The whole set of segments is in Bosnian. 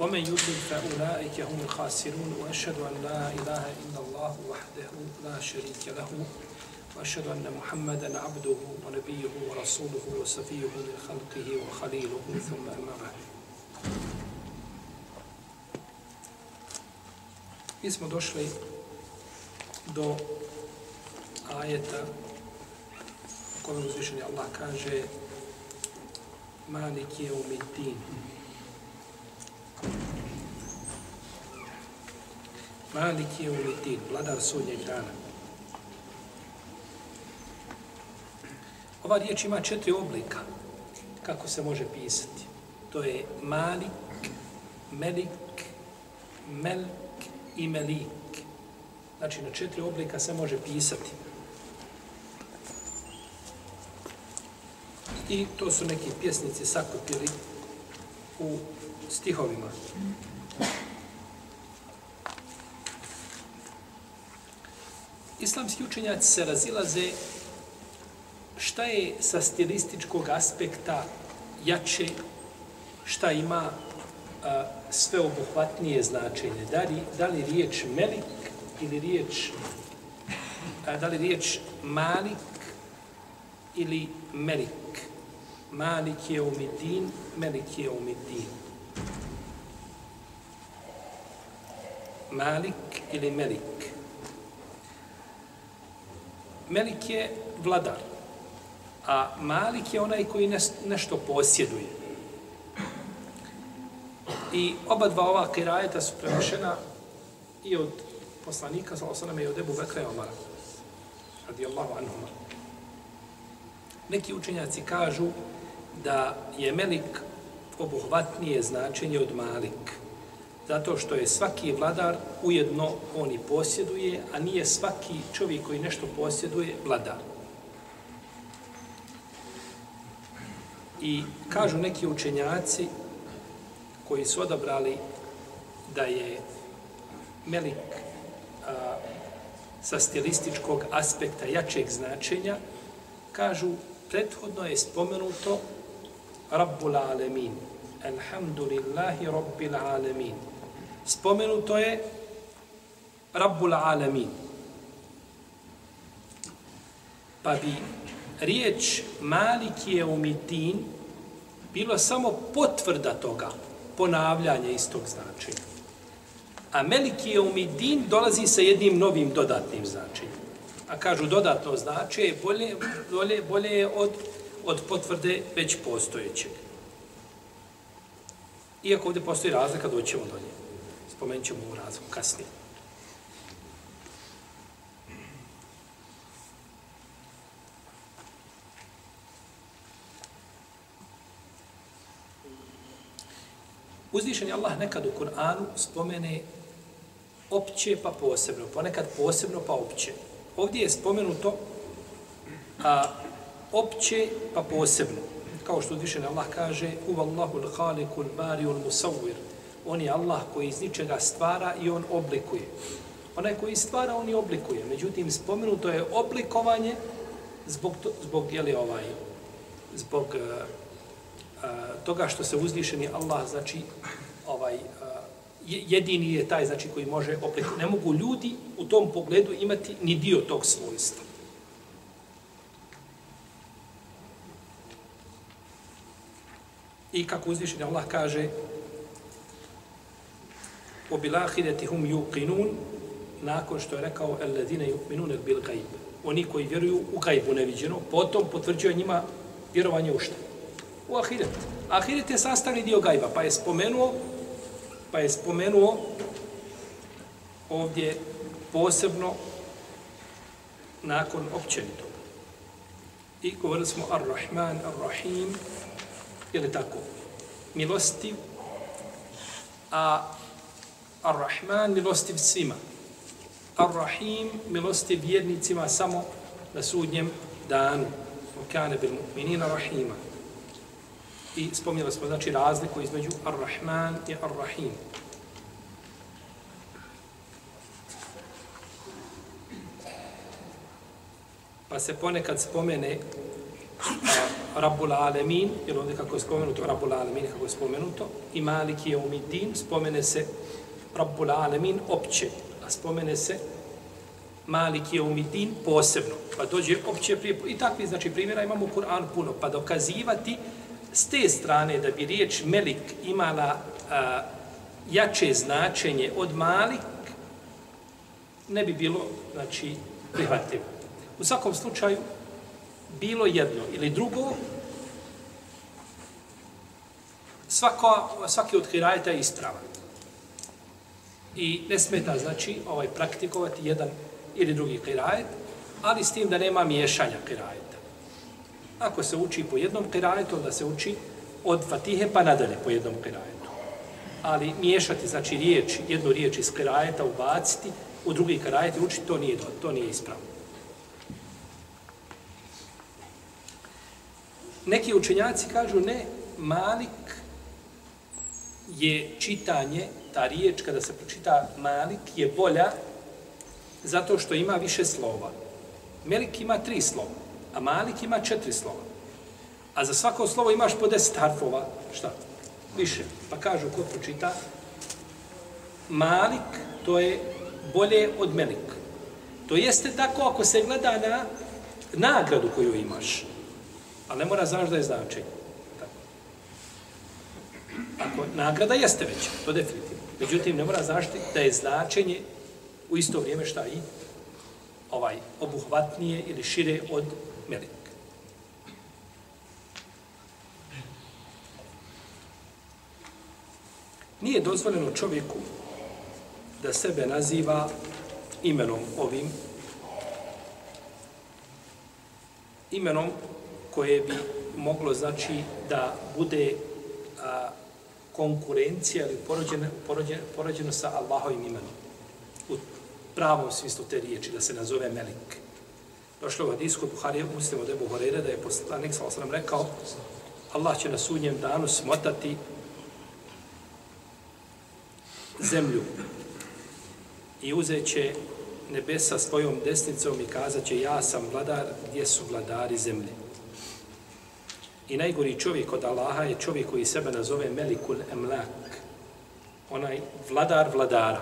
ومن يضلل فأولئك هم الخاسرون وأشهد أن لا إله إلا الله وحده لا شريك له وأشهد أن محمدا عبده ونبيه ورسوله وصفيه من خلقه وخليله ثم أما بعد Mi smo došli do ajeta u kojem uzvišeni Allah kaže Malik je. Malik je ulitin, vladar sudnjeg dana. Ova riječ ima četiri oblika kako se može pisati. To je Malik, Melik, Melk i Melik. Znači, na četiri oblika se može pisati. I to su neki pjesnici sakupili u stihovima. Islamski učenjaci se razilaze šta je sa stilističkog aspekta jače, šta ima a, sveobuhvatnije značenje. Da li, da li riječ melik ili riječ a, da li riječ malik ili melik. Malik je umidin, melik je umidin. Malik ili melik. Melik je vladar, a Malik je onaj koji nešto posjeduje. I oba dva ova kirajeta su prenošena i od poslanika, sa osanem, i od Ebu Bekra i Omara. Radijallahu anhuma. Neki učenjaci kažu da je Melik obuhvatnije značenje od Malik. Zato što je svaki vladar ujedno on i posjeduje, a nije svaki čovjek koji nešto posjeduje vladar. I kažu neki učenjaci koji su odabrali da je Melik a, sa stilističkog aspekta jačeg značenja, kažu prethodno je spomenuto Rabbul Alemin. Elhamdulillahi Rabbil Alamin. Spomenuto je Rabbul Alamin. Pa bi riječ Maliki je umitin bilo samo potvrda toga, ponavljanje istog značenja. A Meliki je umidin dolazi sa jednim novim dodatnim značenjem. A kažu dodatno značenje je bolje, bolje, bolje od, od potvrde već postojećeg. Iako ovdje postoji razlika, doćemo do nje. Spomenut ćemo ovu razliku kasnije. Uzvišen je Allah nekad u Kur'anu spomene opće pa posebno, ponekad posebno pa opće. Ovdje je spomenuto a, opće pa posebno. Kao što uzvišen Allah kaže Uvallahu l-haliku l-bari musawwir On je Allah koji iz ničega stvara i on oblikuje. Onaj koji stvara, on i oblikuje. Međutim, spomenuto je oblikovanje zbog, to, zbog jeli, ovaj, zbog uh, toga što se uzvišeni Allah, znači, ovaj, eh, jedini je taj, znači, koji može oblikovati. Ne mogu ljudi u tom pogledu imati ni dio tog svojstva. I kako uzvišeni Allah kaže u bilahideti hum yuqinun nakon što je rekao alladine yuqinun bil gajb oni koji vjeruju u gajbu neviđeno potom potvrđuje njima vjerovanje u šta? u ahiret. Ahiret je sastavni dio gajba, pa je spomenuo pa je spomenuo ovdje posebno nakon općenito. I govorili smo Ar-Rahman, Ar-Rahim, ili tako, milostiv, a Ar-Rahman milostiv svima. Ar-Rahim, milosti vjernicima samo na sudnjem danu. Okane bil mu'minina rahima. I spomnjeli smo znači razliku između Ar-Rahman i Ar-Rahim. Pa se ponekad spomene Rabbul Alemin, jer ovdje kako je spomenuto Rabbul Alemin, kako je spomenuto, i Maliki je umidin, spomene se Rabbul Alemin opće, a spomene se Malik je umidin posebno. Pa dođe opće prije, i takvi znači primjera imamo u Kur'an puno, pa dokazivati s te strane da bi riječ Melik imala a, jače značenje od Malik, ne bi bilo, znači, prihvatljivo. U svakom slučaju, bilo jedno ili drugo, svako, svaki od hirajeta je ispravan. I ne smeta, znači, ovaj praktikovati jedan ili drugi kirajet, ali s tim da nema miješanja kirajeta. Ako se uči po jednom kirajetu, onda se uči od fatihe pa nadalje po jednom kirajetu. Ali miješati, znači, riječ, jednu riječ iz kirajeta ubaciti, u drugi kirajet i učiti, to nije, to nije ispravno. Neki učenjaci kažu ne, Malik je čitanje, ta riječ kada se pročita Malik je bolja zato što ima više slova. Melik ima tri slova, a Malik ima četiri slova. A za svako slovo imaš po deset harfova, šta? Više. Pa kažu ko pročita Malik, to je bolje od Melik. To jeste tako ako se gleda na nagradu koju imaš. Ali ne mora znaš da je značenje. Tako. Ako nagrada jeste već, to definitivno. Međutim, ne mora znaš da je značenje u isto vrijeme šta i ovaj obuhvatnije ili šire od melika. Nije dozvoljeno čovjeku da sebe naziva imenom ovim, imenom koje bi moglo znači da bude a, konkurencija ili porođeno, porođeno, porođeno sa Allahovim imenom. U pravom smislu te riječi, da se nazove Melik. Došlo u hadisku Buharije, muslimo da je Buharire, da je poslanik, sa osram rekao, Allah će na sudnjem danu smotati zemlju i uzet će nebesa svojom desnicom i kazat će ja sam vladar, gdje su vladari zemlje. I najgori čovjek od Allaha je čovjek koji sebe nazove Melikul Emlak. Onaj vladar vladara.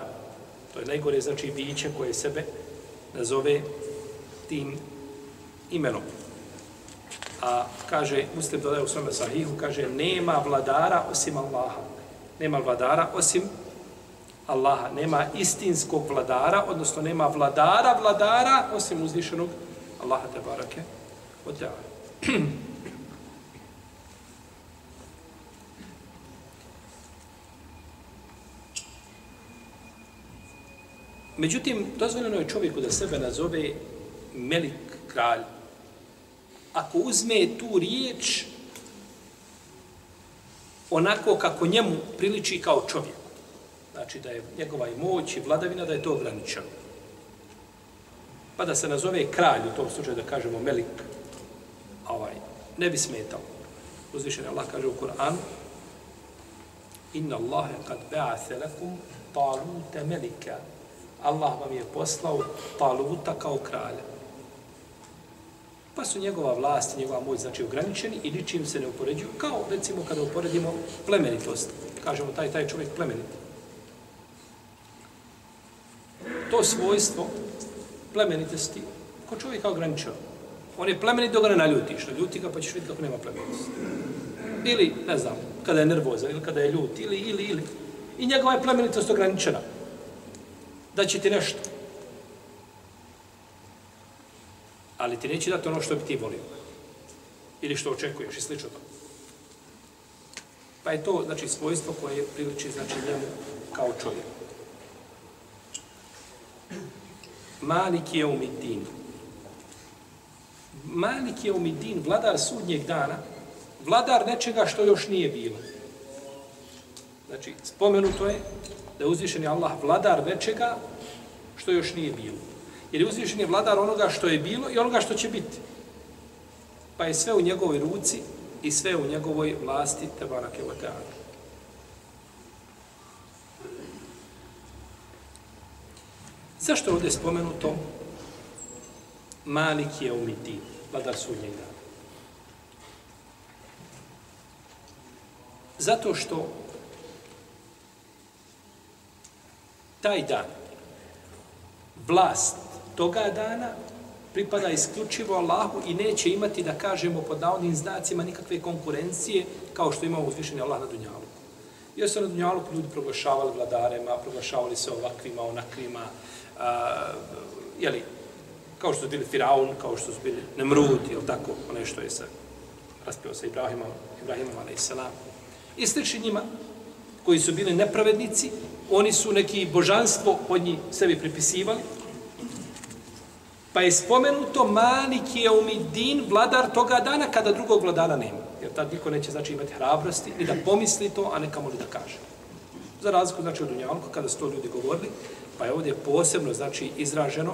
To je najgore znači biće koje sebe nazove tim imenom. A kaže, muslim dodaje u svome sahihu, kaže, nema vladara osim Allaha. Nema vladara osim Allaha. Nema istinskog vladara, odnosno nema vladara vladara osim uzvišenog Allaha te barake od Međutim, dozvoljeno je čovjeku da sebe nazove Melik kralj. Ako uzme tu riječ onako kako njemu priliči kao čovjek. Znači da je njegova i moć i vladavina da je to ograničeno. Pa da se nazove kralj u tom slučaju da kažemo Melik ovaj, ne bi smetao. Uzvišen Allah kaže u Kur'anu Inna Allahe kad ba'athe lakum taluta melika Allah vam je poslao Taluta kao kralja. Pa su njegova vlast i njegova moć znači ograničeni i ničim se ne upoređuju, kao recimo kada uporedimo plemenitost. Kažemo taj taj čovjek plemenit. To svojstvo plemenitosti ko čovjeka ograničeno. On je plemenit dok ga ne naljutiš. Ljuti ga pa ćeš vidjeti kako nema plemenitosti. Ili, ne znam, kada je nervozan ili kada je ljut, ili, ili, ili. I njegova je plemenitost ograničena da će ti nešto. Ali ti neće dati ono što bi ti volio. Ili što očekuješ i slično to. Pa je to, znači, svojstvo koje priliči, znači, njemu kao čovjek. Malik je umidin. Malik je umidin, vladar sudnjeg dana, vladar nečega što još nije bilo. Znači, spomenuto je da je uzvišen Allah vladar nečega što još nije bilo. Jer je uzvišen je vladar onoga što je bilo i onoga što će biti. Pa je sve u njegovoj ruci i sve u njegovoj vlasti, te barake o. Zašto je ovdje spomenuto Malik je umiti, vladar sudnjeg dana? Zato što taj dan, vlast toga dana, pripada isključivo Allahu i neće imati, da kažemo, pod navodnim znacima nikakve konkurencije kao što ima uzvišenje Allah na Dunjalu. Jer su na Dunjalu ljudi proglašavali vladarema, proglašavali se ovakvima, onakvima, a, jeli, kao što su bili Firaun, kao što su bili Nemrud, jel tako, onaj što je se raspio sa Ibrahimom, Ibrahimom, a.s. I slični njima, koji su bili nepravednici, oni su neki božanstvo od njih sebi pripisivali, pa je spomenuto Malik je umidin, vladar toga dana, kada drugog vladara nema. Jer tad niko neće znači imati hrabrosti, ni da pomisli to, a neka li da kaže. Za razliku, znači, od Dunjalku, kada su to ljudi govorili, pa je ovdje posebno, znači, izraženo,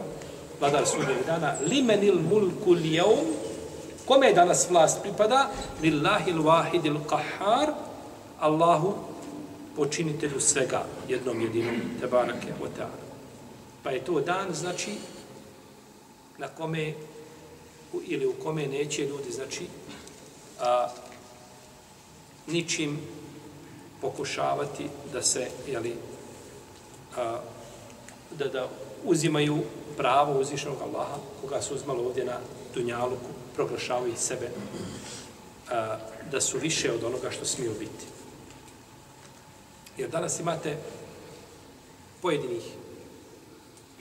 vladar sudnjeg dana, limenil mulku lijeum, kome je danas vlast pripada? Lillahil wahidil qahar, Allahu počinitelju svega, jednom jedinom, tebanake, o. Pa je to dan, znači, na kome, ili u kome neće ljudi, znači, a, ničim pokušavati da se, jeli, a, da, da uzimaju pravo uzvišenog Allaha, koga su uzmalo ovdje na Dunjaluku, proglašavaju sebe, a, da su više od onoga što smiju biti. Jer danas imate pojedinih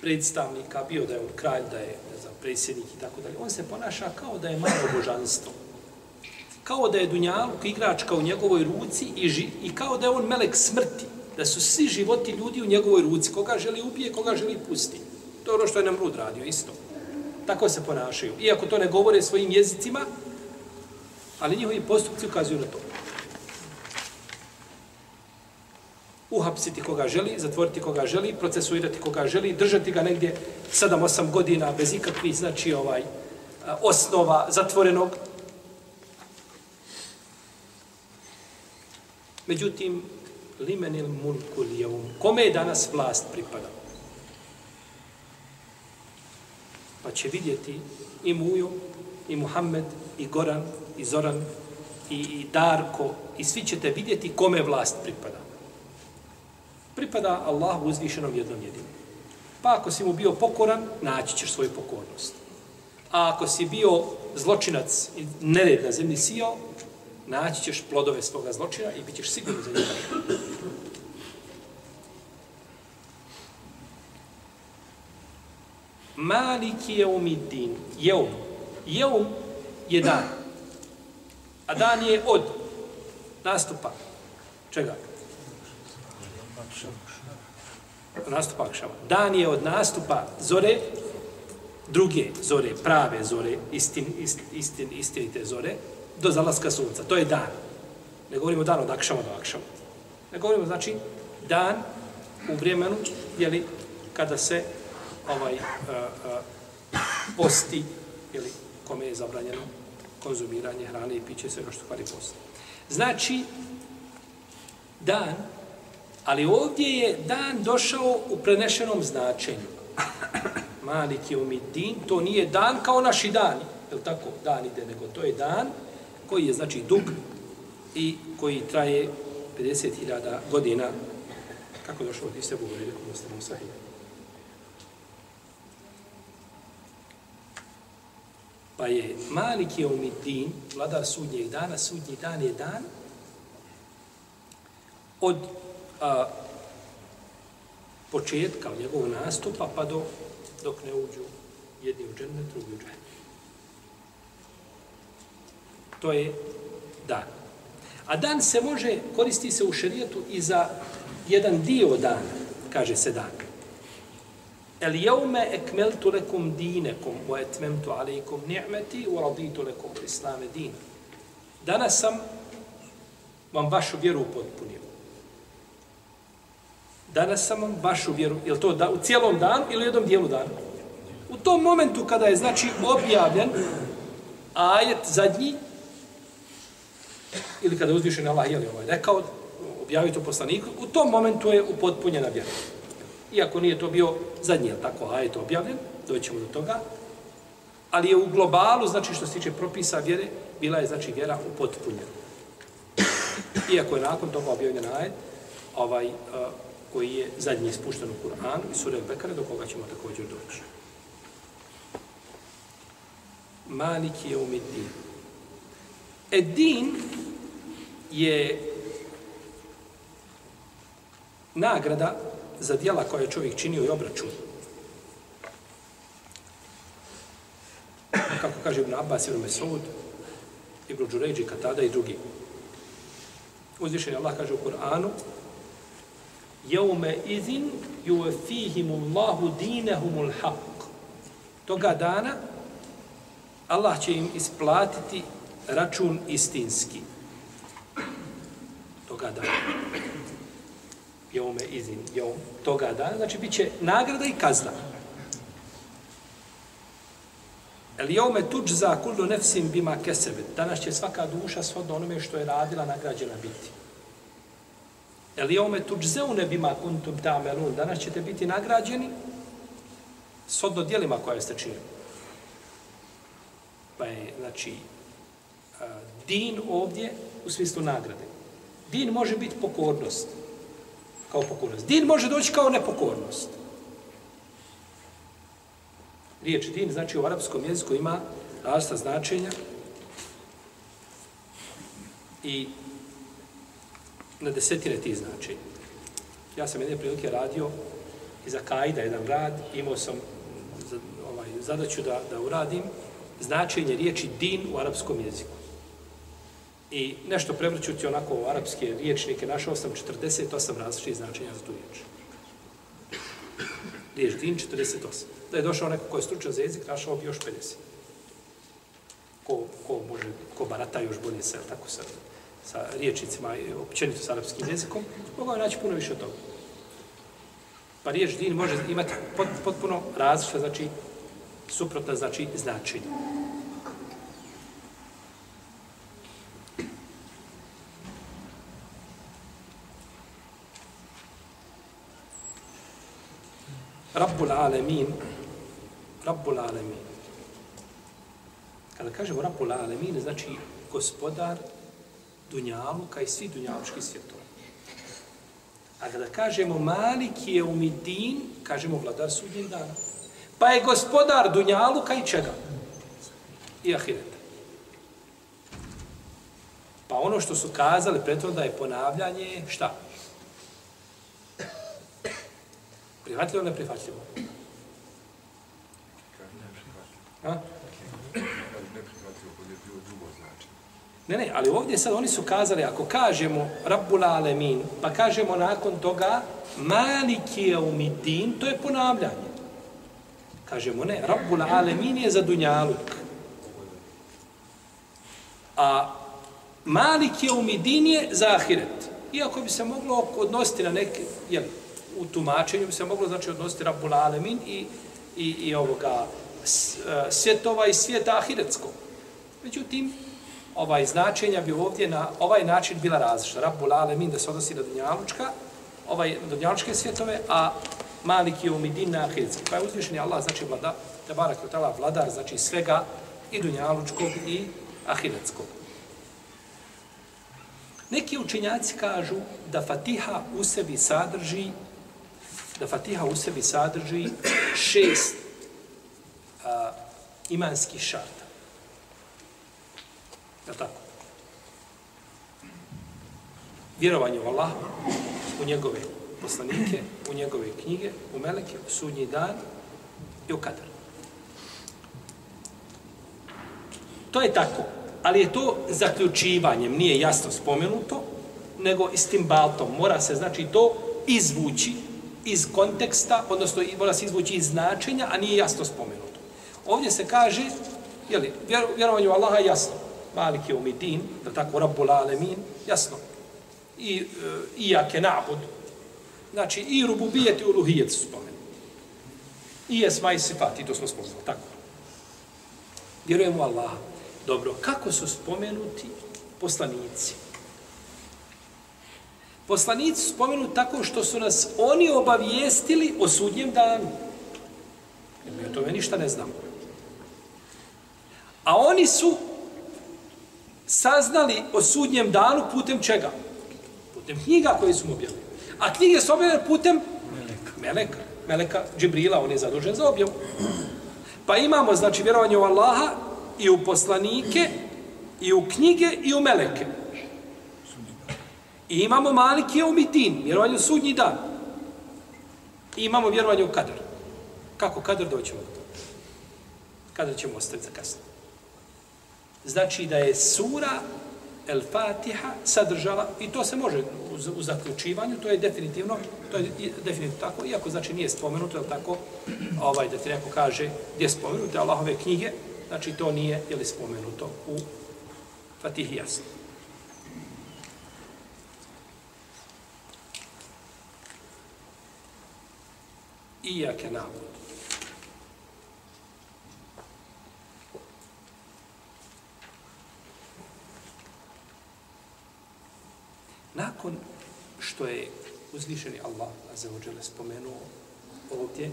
predstavnika, bio da je on kralj, da je ne znam, predsjednik i tako dalje, on se ponaša kao da je malo božanstvo. Kao da je Dunjaluk igračka u njegovoj ruci i, ži, i kao da je on melek smrti. Da su svi životi ljudi u njegovoj ruci. Koga želi ubije, koga želi pusti. To je ono što je Nemrud radio, isto. Tako se ponašaju. Iako to ne govore svojim jezicima, ali njihovi postupci ukazuju na to. Uhapsiti koga želi, zatvoriti koga želi, procesuirati koga želi, držati ga negdje 7-8 godina bez ikakvih, znači, ovaj, osnova zatvorenog. Međutim, limenil mulku lijevum. Kome je danas vlast pripada? Pa će vidjeti i Mujo, i Muhammed, i Goran, i Zoran, i, i Darko, i svi ćete vidjeti kome vlast pripada pripada Allahu uzvišenom jednom jedinom. Pa ako si mu bio pokoran, naći ćeš svoju pokornost. A ako si bio zločinac i nered na zemlji sijao, naći ćeš plodove svoga zločina i bit ćeš sigurno za njega. Maliki je umidin. Jeum. Jeum je dan. A dan je od nastupa. Čega? Nastupak akšama. Dan je od nastupa zore, druge zore, prave zore, istin, istin, istin, istinite zore, do zalaska sunca. To je dan. Ne govorimo dan od akšama do akšama. Ne govorimo, znači, dan u vremenu, jeli, kada se ovaj uh, uh, posti, jeli, kome je zabranjeno konzumiranje hrane i piće, svega ono što kvari posti. Znači, dan Ali ovdje je dan došao u prenešenom značenju. Malik je umidin, to nije dan kao naši dani. Je tako? Dan ide, nego to je dan koji je znači dug i koji traje 50.000 godina. Kako došao od Isebu, govorili kako ste mu sahih. Pa je Malik je umidin, vladar sudnjeg dana, sudnji dan je dan od a, početka njegovog nastupa pa do, dok ne uđu jedni u džennet, drugi u džennet. To je dan. A dan se može, koristi se u šerijetu i za jedan dio dana, kaže se dan. El jeume ekmeltu lekum dinekum, wa etmemtu alaikum ni'meti, wa raditu lekum islame dina. Danas sam vam vašu vjeru upotpunio Danas sam vašu vjeru, je to da, u cijelom danu ili u jednom dijelu dana? U tom momentu kada je, znači, objavljen ajet zadnji, ili kada je uzvišen Allah, je li ovaj rekao, objavio to poslaniku, u tom momentu je upotpunjena vjera. Iako nije to bio zadnji, je tako, ajet objavljen, doćemo do toga, ali je u globalu, znači što se tiče propisa vjere, bila je, znači, vjera upotpunjena. Iako je nakon toga objavljen ajet, ovaj, uh, koji je zadnji ispušten u Kur'anu i sura Bekara, do koga ćemo također doći. Malik je umidin. Edin je nagrada za dijela koje je čovjek činio i obračun. Kako kaže Ibn Abbas, Ibn Mesud, Ibn Đuređi, Katada i drugi. Uzvišen Allah kaže u Kur'anu Jeume izin juvefihimu Allahu dinehumul haq. Toga dana Allah će im isplatiti račun istinski. Toga dana. Jeume izin, jeum, toga dana. Znači, bit će nagrada i kazna. El jeume tuđ za kullu nefsim bima kesebet. Danas će svaka duša shodno onome što je radila nagrađena biti. El jome tuđzeune bima kuntum tamelun. Danas ćete biti nagrađeni s dijelima koje ste činili. Pa je, znači, din ovdje u smislu nagrade. Din može biti pokornost. Kao pokornost. Din može doći kao nepokornost. Riječ din, znači u arapskom jeziku ima različita značenja i na desetine ti značenja. Ja sam jedne prilike radio i za Kajda jedan rad, imao sam ovaj, zadaću da, da uradim značenje riječi din u arapskom jeziku. I nešto prevrćući onako u arapske riječnike, našao sam 48 različitih značenja za tu riječ. Riječ din 48. Da je došao neko ko je stručan za jezik, našao bi još 50. Ko, ko može, ko barata još bolje se, tako se sa riječnicima i općenito sa arapskim jezikom, mogu je naći puno više od toga. Pa riječ din može imati potpuno različite, znači, suprotna, znači, značenja. Rabbul Alemin, Rabbul Alemin. Kada kažemo Rabbul Alemin, znači gospodar Dunjaluka i svi Dunjalučki svjetova. A kada kažemo Malik je umidin, kažemo vladar sudnjeg dana. Pa je gospodar Dunjaluka i čega? I Ahireta. Pa ono što su kazali pretvo da je ponavljanje, šta? Prihvatljivo ili neprihvatljivo? A? Ne, ne, ali ovdje sad oni su kazali, ako kažemo Rabbul Alemin, pa kažemo nakon toga Maliki je umidin, to je ponavljanje. Kažemo ne, Rabbul Alemin je za Dunjaluk. A Malik je umidin je za Ahiret. Iako bi se moglo odnositi na neke, jel, u tumačenju bi se moglo znači odnositi Rabbul Alemin i, i, i ovoga e, svjetova i svijeta ahiretskog. Međutim, ovaj značenja bi ovdje na ovaj način bila različita. Rabbul Alemin da se odnosi na Dunjalučka, ovaj, na Dunjalučke svjetove, a Malik je umidin na ahiretski. Pa je uzvišen Allah, znači vlada, te barak vladar, znači svega i Dunjalučkog i ahiretskog. Neki učenjaci kažu da Fatiha u sebi sadrži da Fatiha u sebi sadrži šest a, imanskih šarta. Je tako? Vjerovanje u Allah, u njegove poslanike, u njegove knjige, u meleke, u sudnji dan i u kadar. To je tako, ali je to zaključivanjem, nije jasno spomenuto, nego istim baltom. Mora se, znači, to izvući iz konteksta, odnosno mora se izvući iz značenja, a nije jasno spomenuto. Ovdje se kaže, jeli, vjerovanje u Allaha je jasno. Malik je umidin, da tako, Rabbul Alemin, jasno. I, e, i jake nabud, Znači, i rububijet i uluhijet su spomenuti. I esma i sifat, i to smo spomenuli, tako. Vjerujemo Allah. Dobro, kako su spomenuti poslanici? Poslanici su spomenuti tako što su nas oni obavijestili o sudnjem danu. Jer mi o tome ništa ne znamo. A oni su saznali o sudnjem danu putem čega? Putem knjiga koje su mu objavili. A knjige su objavljene putem Meleka. Meleka. Meleka Džibrila, on je zadužen za objavu. Pa imamo, znači, vjerovanje u Allaha i u poslanike, i u knjige, i u Meleke. I imamo Maliki u Mitin, vjerovanje u sudnji dan. I imamo vjerovanje u Kadar. Kako Kadar doćemo do toga? Kadar ćemo ostaviti za kasnije? Znači da je sura El Fatiha sadržala, i to se može u, u zaključivanju, to je definitivno, to je definitivno tako, iako znači nije spomenuto, je tako, ovaj, da ti neko kaže gdje spomenute Allahove knjige, znači to nije, je li spomenuto u Fatihi jasno. Iyake na'budu. Nakon što je uzvišeni Allah Azzawajal spomenuo ovdje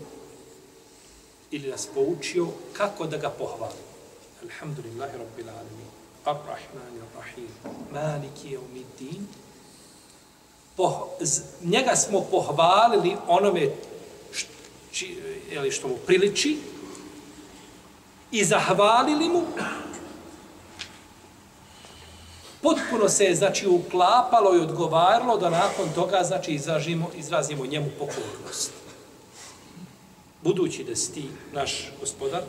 ili nas poučio kako da ga pohvali. Alhamdulillahi Rabbil Alamin. Ar-Rahman Ar-Rahim. Maliki Yawmiddin. Poh, njega smo pohvalili onome či, jeli, što mu priliči i zahvalili mu potpuno se je znači uklapalo i odgovaralo da nakon toga znači izražimo, izrazimo njemu pokornost. Budući da si ti naš gospodar,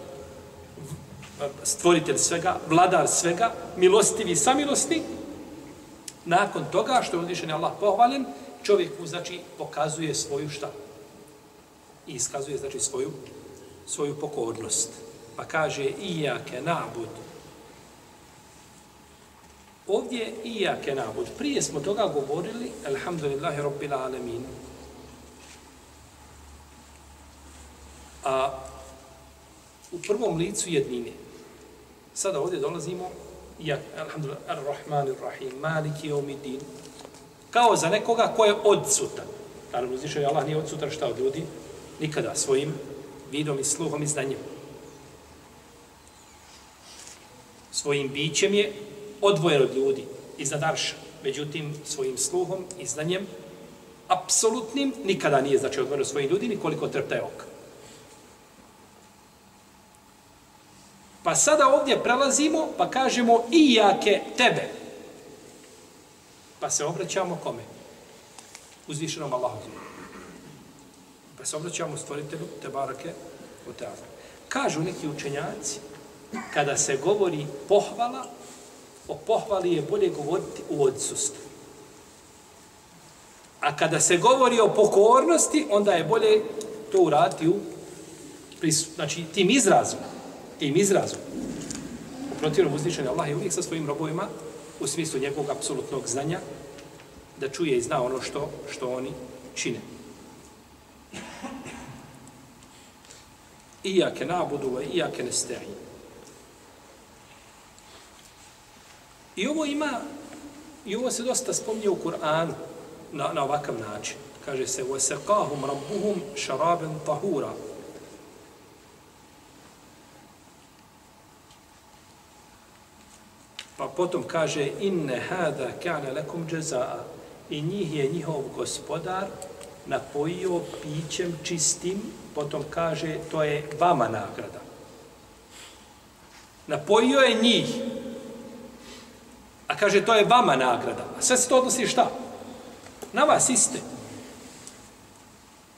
stvoritelj svega, vladar svega, milostivi, samilosni, nakon toga što je uzvišen Allah pohvalen, čovjek mu znači pokazuje svoju šta? I iskazuje znači svoju svoju pokornost. Pa kaže ijake nabud Ovdje i jake nabud. Prije smo toga govorili, alhamdulillahi rabbil alamin. A u prvom licu jednine. Sada ovdje dolazimo, ja, alhamdulillah, ar-Rahman, ar-Rahim, Maliki, Omidin. Kao za nekoga ko je odsutan. Naravno, uzviše je Allah nije odsutan šta od ljudi? Nikada svojim vidom i sluhom i znanjem. Svojim bićem je odvojen od ljudi iznad arša. Međutim, svojim sluhom i znanjem, apsolutnim, nikada nije znači odvojen od svojih ljudi, nikoliko trpta je oka. Pa sada ovdje prelazimo, pa kažemo i jake tebe. Pa se obraćamo kome? Uzvišenom Allahu. Pa se obraćamo stvoritelju Tebarake u teatru. Kažu neki učenjaci, kada se govori pohvala, o pohvali je bolje govoriti u odsustvu. A kada se govori o pokornosti, onda je bolje to uraditi u prisut. Znači, tim izrazom. Tim izrazom. U protivnom uzvišenju Allah je uvijek sa svojim robovima u smislu njegovog apsolutnog znanja da čuje i zna ono što, što oni čine. Iyake nabudu wa iyake nesta'in. I ovo ima, i ovo se dosta spominje u Kur'anu na, na ovakav način. Kaže se, وَسَقَاهُمْ رَبُّهُمْ شَرَابًا طَهُورًا Pa potom kaže, inne hada kane lekum džezaa. I njih je njihov gospodar napojio pićem čistim, potom kaže, to je vama nagrada. Napojio je njih A kaže, to je vama nagrada. A sve se to odnosi šta? Na vas iste.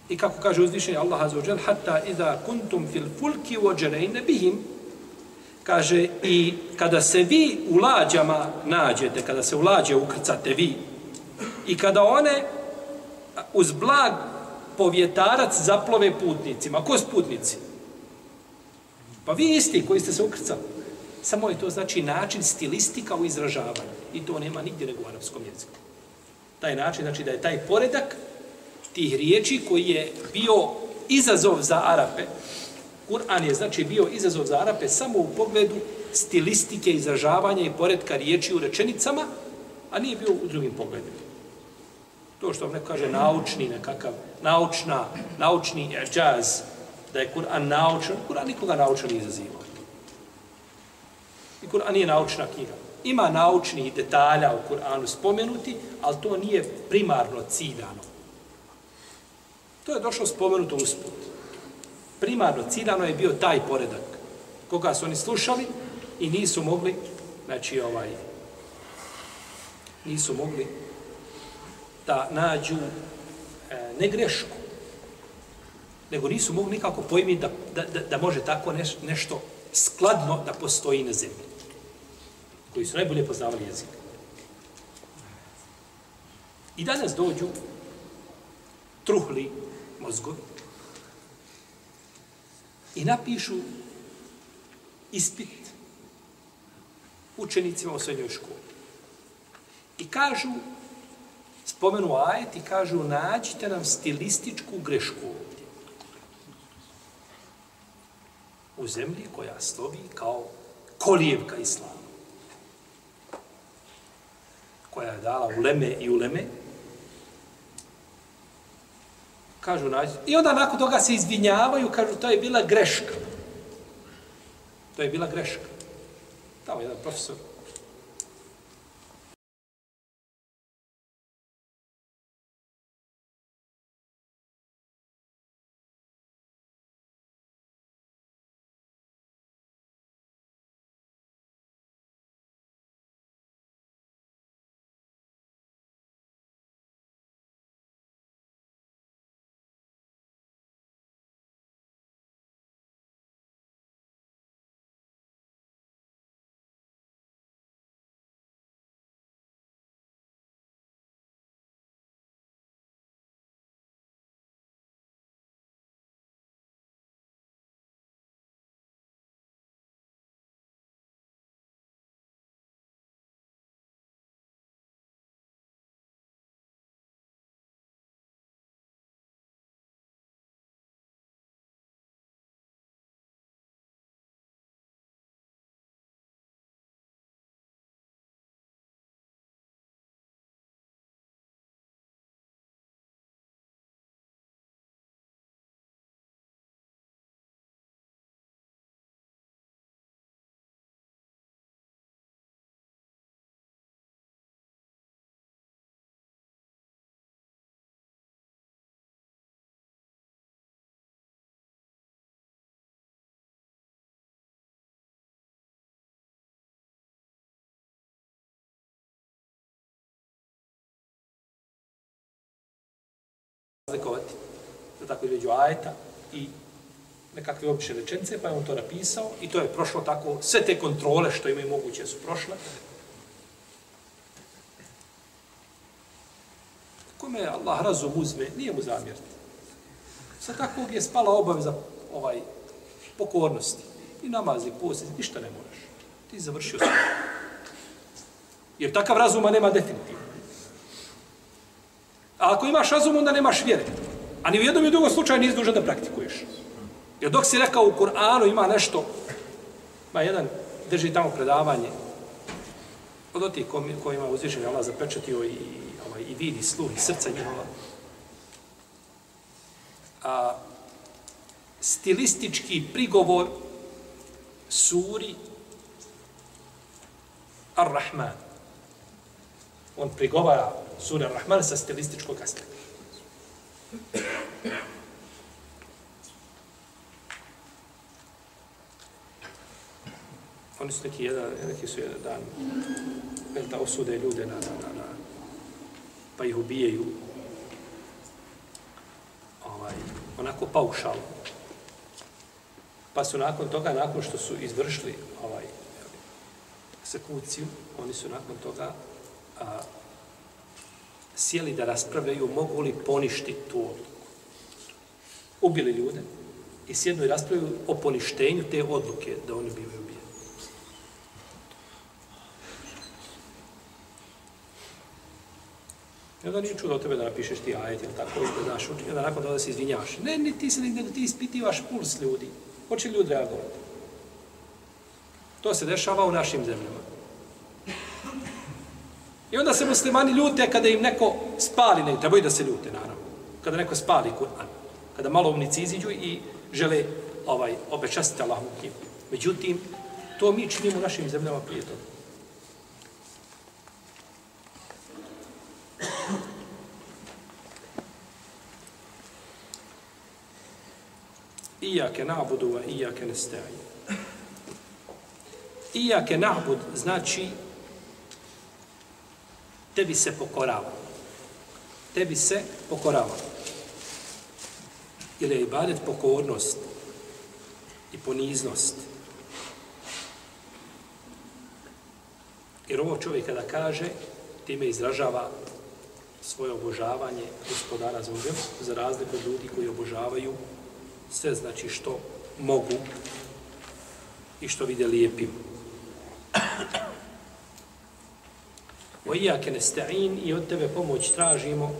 I kako kaže uzvišenje Allah Azza wa Jal, hatta idha kuntum fil fulki vođerejne bihim, kaže, i kada se vi u lađama nađete, kada se u lađe ukrcate vi, i kada one uz blag povjetarac zaplove putnicima. Ko su putnici? Pa vi isti koji ste se ukrcali. Samo je to znači način stilistika u izražavanju. I to nema nigdje nego u arapskom jeziku. Taj način, znači da je taj poredak tih riječi koji je bio izazov za Arape. Kur'an je znači bio izazov za Arape samo u pogledu stilistike, izražavanja i poredka riječi u rečenicama, a nije bio u drugim pogledima. To što vam neko kaže naučni nekakav, naučna, naučni džaz, da je Kur'an naučan, Kur'an nikoga naučan nije izazivao. I Kur'an nije naučna knjiga. Ima naučnih detalja u Kur'anu spomenuti, ali to nije primarno ciljano. To je došlo spomenuto usput. Primarno ciljano je bio taj poredak koga su oni slušali i nisu mogli, znači ovaj, nisu mogli da nađu e, ne grešku, nego nisu mogli nikako pojmiti da, da, da, da može tako neš, nešto skladno da postoji na zemlji, koji su najbolje poznavali jezik. I danas dođu truhli mozgovi i napišu ispit učenicima u srednjoj školi. I kažu, spomenu ajet i kažu, nađite nam stilističku grešku ovdje. U zemlji koja slovi kao kolijevka islama. Koja je dala uleme i uleme. Kažu, nađe. I onda nakon toga se izvinjavaju, kažu, to je bila greška. To je bila greška. Tamo jedan profesor razlikovati da tako između ajeta i nekakve obične rečence, pa je on to napisao i to je prošlo tako, sve te kontrole što imaju moguće su prošle. Kome Allah razum uzme, nije mu zamjeriti. Sa takvog je spala obaveza ovaj, pokornosti. I namazi, posti, ništa ne moraš. Ti završio sve. Jer takav razuma nema definitivno. A ako imaš razum, onda nemaš vjere. A ni u jednom i drugom slučaju nisi dužan da praktikuješ. Jer dok si rekao u Kur'anu ima nešto, ma jedan drži tamo predavanje, od oti kojima uzvišen je Allah zapečetio i, ovaj, i vidi sluh i srca njihova. A, stilistički prigovor suri Ar-Rahman. On prigovara sura Rahman sa stilističkog aspekta. Oni su neki jedan, neki su jedan dan, jel da osude ljude na, na, na, na, pa ih ubijaju, ovaj, onako paušalo. Pa su nakon toga, nakon što su izvršili ovaj, eksekuciju, oni su nakon toga a, sjeli da raspravljaju mogu li poništiti tu odluku. Ubili ljude i sjednu i raspravljaju o poništenju te odluke da oni bivaju ubijeni. I onda nije čudo od tebe da napišeš ti ajet ili tako, i da znaš učin, onda nakon toga se izvinjaš. Ne, ne, ti se nego ti ispitivaš puls ljudi. Hoće ljudi reagovati. To se dešava u našim zemljama. I onda se muslimani ljute kada im neko spali, ne trebaju da se ljute, naravno. Kada neko spali Kur'an. Kada malo umnici iziđu i žele ovaj, obečastiti Allahu knjigu. Međutim, to mi činimo u našim zemljama prije toga. Iyake na'budu wa iyake nesta'in. Iyake na'bud znači tebi se pokorava. Tebi se pokorava. Ili je ibadet pokornost i poniznost. Jer ovo čovjek kada kaže, time izražava svoje obožavanje gospodara za za razliku od ljudi koji obožavaju sve znači što mogu i što vide lijepim. O iake i od tebe pomoć tražimo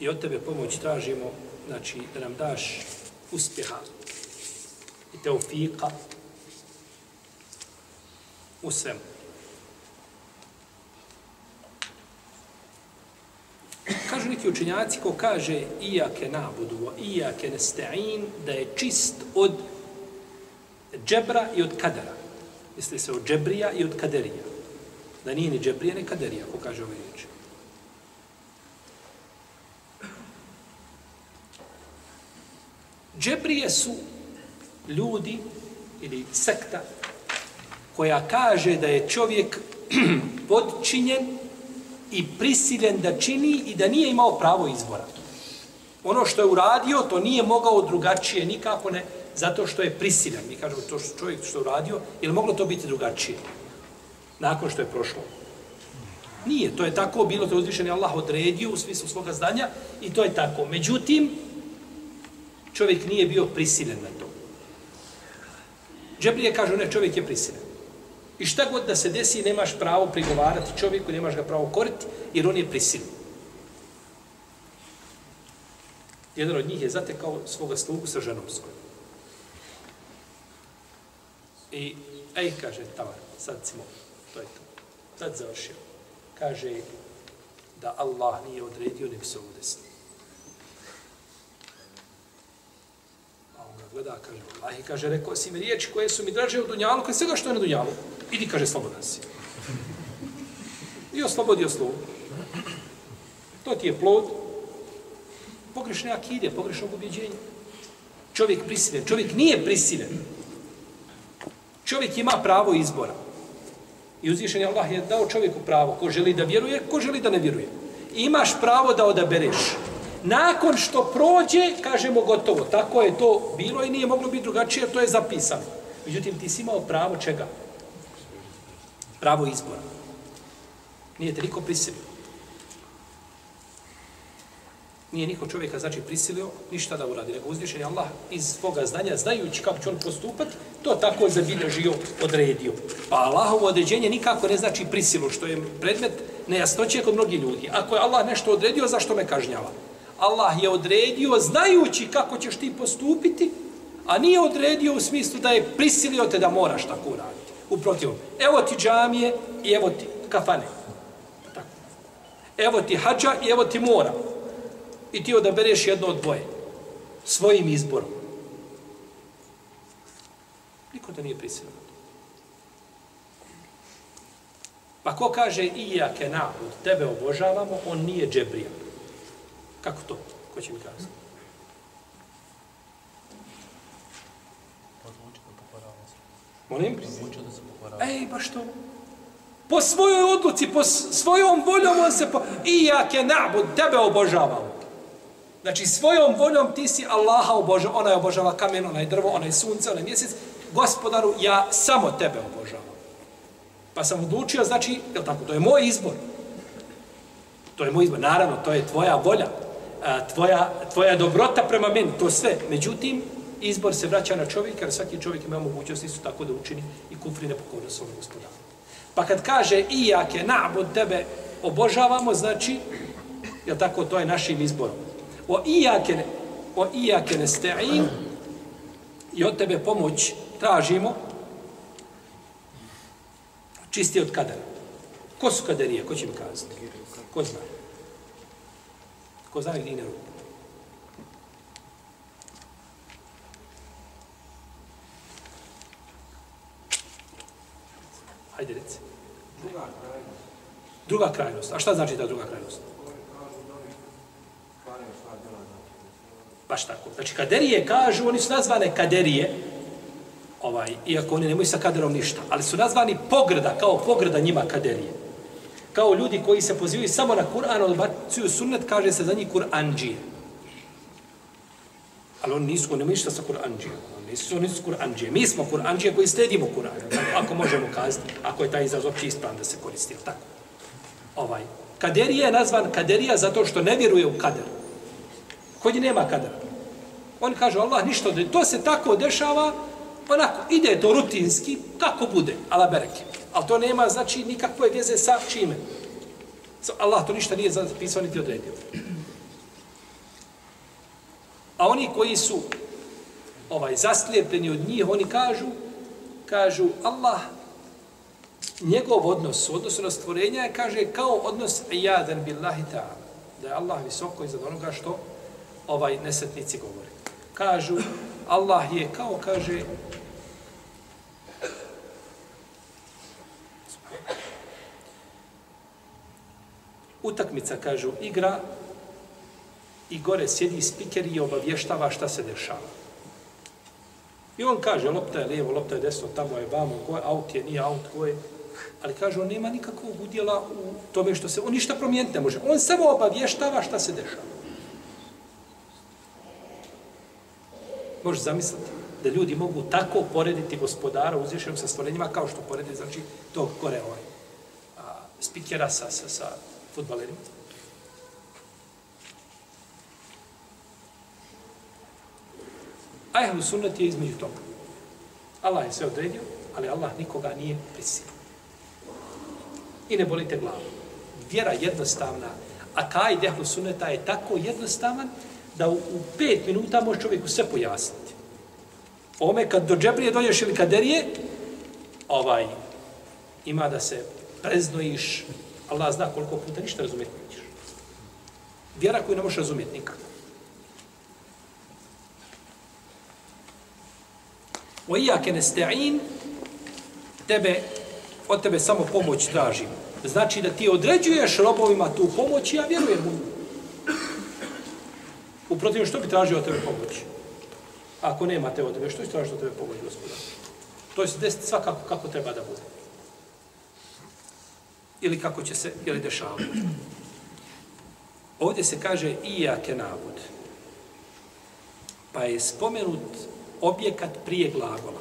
i od tebe pomoć tražimo znači da nam daš uspjeha i teufika u svemu. Kažu neki učenjaci ko kaže iake nabudu, iake nesta'in, da je čist od džebra i od kadara. Misli se od džebrija i od kaderija. Da nije ni džebrija, ni kaderija, ko kaže ove riječi. Džebrije su ljudi ili sekta koja kaže da je čovjek podčinjen i prisiljen da čini i da nije imao pravo izbora. Ono što je uradio, to nije mogao drugačije nikako ne, zato što je prisiljen. Mi kažemo to što čovjek što uradio, je li moglo to biti drugačije? Nakon što je prošlo. Nije, to je tako bilo, to je uzvišen Allah odredio u smislu svoga zdanja i to je tako. Međutim, čovjek nije bio prisiljen na to. Džebrije kaže, ne, čovjek je prisiljen. I šta god da se desi, nemaš pravo prigovarati čovjeku, nemaš ga pravo koriti, jer on je prisiljen. Jedan od njih je zatekao svoga slugu sa ženom svojom. I, ej, kaže, tavar, sad smo, to je to. Sad završio. Kaže, da Allah nije odredio, ne bi se udesno. A on ga gleda, kaže, Allah, i kaže, rekao si mi riječi koje su mi draže u Dunjalu, koje svega što je na Dunjalu. Idi, kaže, slobodan si. I oslobodio slovo. To ti je plod pogrešne akide, pogrešnog ubjeđenja. Čovjek prisilen, čovjek nije prisilen. Čovjek ima pravo izbora. I uzvišen je Allah je dao čovjeku pravo, ko želi da vjeruje, ko želi da ne vjeruje. I imaš pravo da odabereš. Nakon što prođe, kažemo gotovo, tako je to bilo i nije moglo biti drugačije, to je zapisano. Međutim, ti si imao pravo čega? Pravo izbora. Nije te niko prisilio. Nije niko čovjeka, znači, prisilio ništa da uradi. Nego uzvišen je Allah iz svoga znanja, znajući kako će on postupati, to tako zabilježio, odredio. Pa Allahovo određenje nikako ne znači prisilu, što je predmet nejasnoće kod mnogih ljudi. Ako je Allah nešto odredio, zašto me kažnjava? Allah je odredio, znajući kako ćeš ti postupiti, a nije odredio u smislu da je prisilio te da moraš tako uraditi. Uprotiv, evo ti džamije i evo ti kafane. Tako. Evo ti hađa i evo ti mora. I ti odabereš jedno od dvoje. Svojim izborom. Niko te nije prisilio. Pa ko kaže iake nabud, tebe obožavamo, on nije džebrija. Kako to? Ko će mi kazati? Molim? Ej, pa što? Po svojoj odluci, po svojom voljom on se po... Iake nabud, tebe obožavamo. Znači, svojom voljom ti si Allaha obožava. Ona je obožava kamen, ona je drvo, ona je sunce, ona je mjesec. Gospodaru, ja samo tebe obožavam. Pa sam odlučio, znači, je tako, to je moj izbor. To je moj izbor. Naravno, to je tvoja volja. Tvoja, tvoja dobrota prema meni, to sve. Međutim, izbor se vraća na čovjeka, jer svaki čovjek ima mogućnost isto tako da učini i kufri nepokorno svog gospodaru. Pa kad kaže i jake na'bud tebe obožavamo, znači, je tako, to je našim izborom. O ijake, o ijake nesta'in i od tebe pomoć tražimo čisti od kadera. Ko su kaderije? Ko će mi kazati? Ko zna? Ko zna gdje ne ruku? Hajde reci. Druga krajnost. Druga krajnost. A šta znači ta druga krajnost? Baš tako. Znači, kaderije kažu, oni su nazvane kaderije, ovaj, iako oni nemaju sa kaderom ništa, ali su nazvani pograda, kao pograda njima kaderije. Kao ljudi koji se pozivaju samo na Kur'an, odbacuju sunnet, kaže se za njih Kur'anđije. Ali oni nisu, oni nemaju ništa sa Kur'anđijom. Oni nisu, oni su Kur'anđije. Mi smo Kur'anđije koji sledimo Kur'an. Ako možemo kazati, ako je taj izraz uopće ispravan da se koristi, tako? Ovaj. Kaderija je nazvan kaderija zato što ne vjeruje u kader. Kod nje nema kadera. On kaže, Allah ništa, to se tako dešava, onako, ide to rutinski, kako bude, ala bereke. Ali to nema, znači, nikakve veze sa čime. Allah to ništa nije zapisao niti odredio. A oni koji su ovaj zaslijepljeni od njih, oni kažu, kažu, Allah, njegov odnos, odnos na stvorenja je, kaže, kao odnos jadan billahi ta'ala. Da je Allah visoko iznad onoga što ovaj nesetnici govore. Kažu, Allah je kao, kaže, utakmica, kažu, igra i gore sjedi spiker i obavještava šta se dešava. I on kaže, lopta je lijevo, lopta je desno, tamo je vamo, ko je, aut je, nije aut, ko je. Ali kaže, on nema nikakvog udjela u tome što se, on ništa promijeniti ne može. On samo obavještava šta se dešava. Možeš zamisliti da ljudi mogu tako porediti gospodara uzvišenog sa stvorenjima kao što poredi, znači, tog gore ovaj, a, spikera sa, sa, sa futbalerima. A sunnet je između toga. Allah je sve odredio, ali Allah nikoga nije prisilio. I ne bolite glavu. Vjera jednostavna, a kaj ehlu sunneta je tako jednostavan da u, u pet minuta može čovjeku sve pojasniti. Ome kad do džebrije dođeš ili kaderije, ovaj, ima da se preznojiš, Allah zna koliko puta ništa razumjeti nećeš. Vjera koju ne možeš razumjeti nikako. O iake nesta'in, tebe, od tebe samo pomoć tražim. Znači da ti određuješ robovima tu pomoć i ja vjerujem u nju. Uprotiv, što bi tražio od tebe pomoć? Ako nema te od tebe, što bi tražio od tebe pomoć, gospodar? To je desiti svakako kako treba da bude. Ili kako će se, ili dešavati. Ovdje se kaže i jake. Pa je spomenut objekat prije glagola.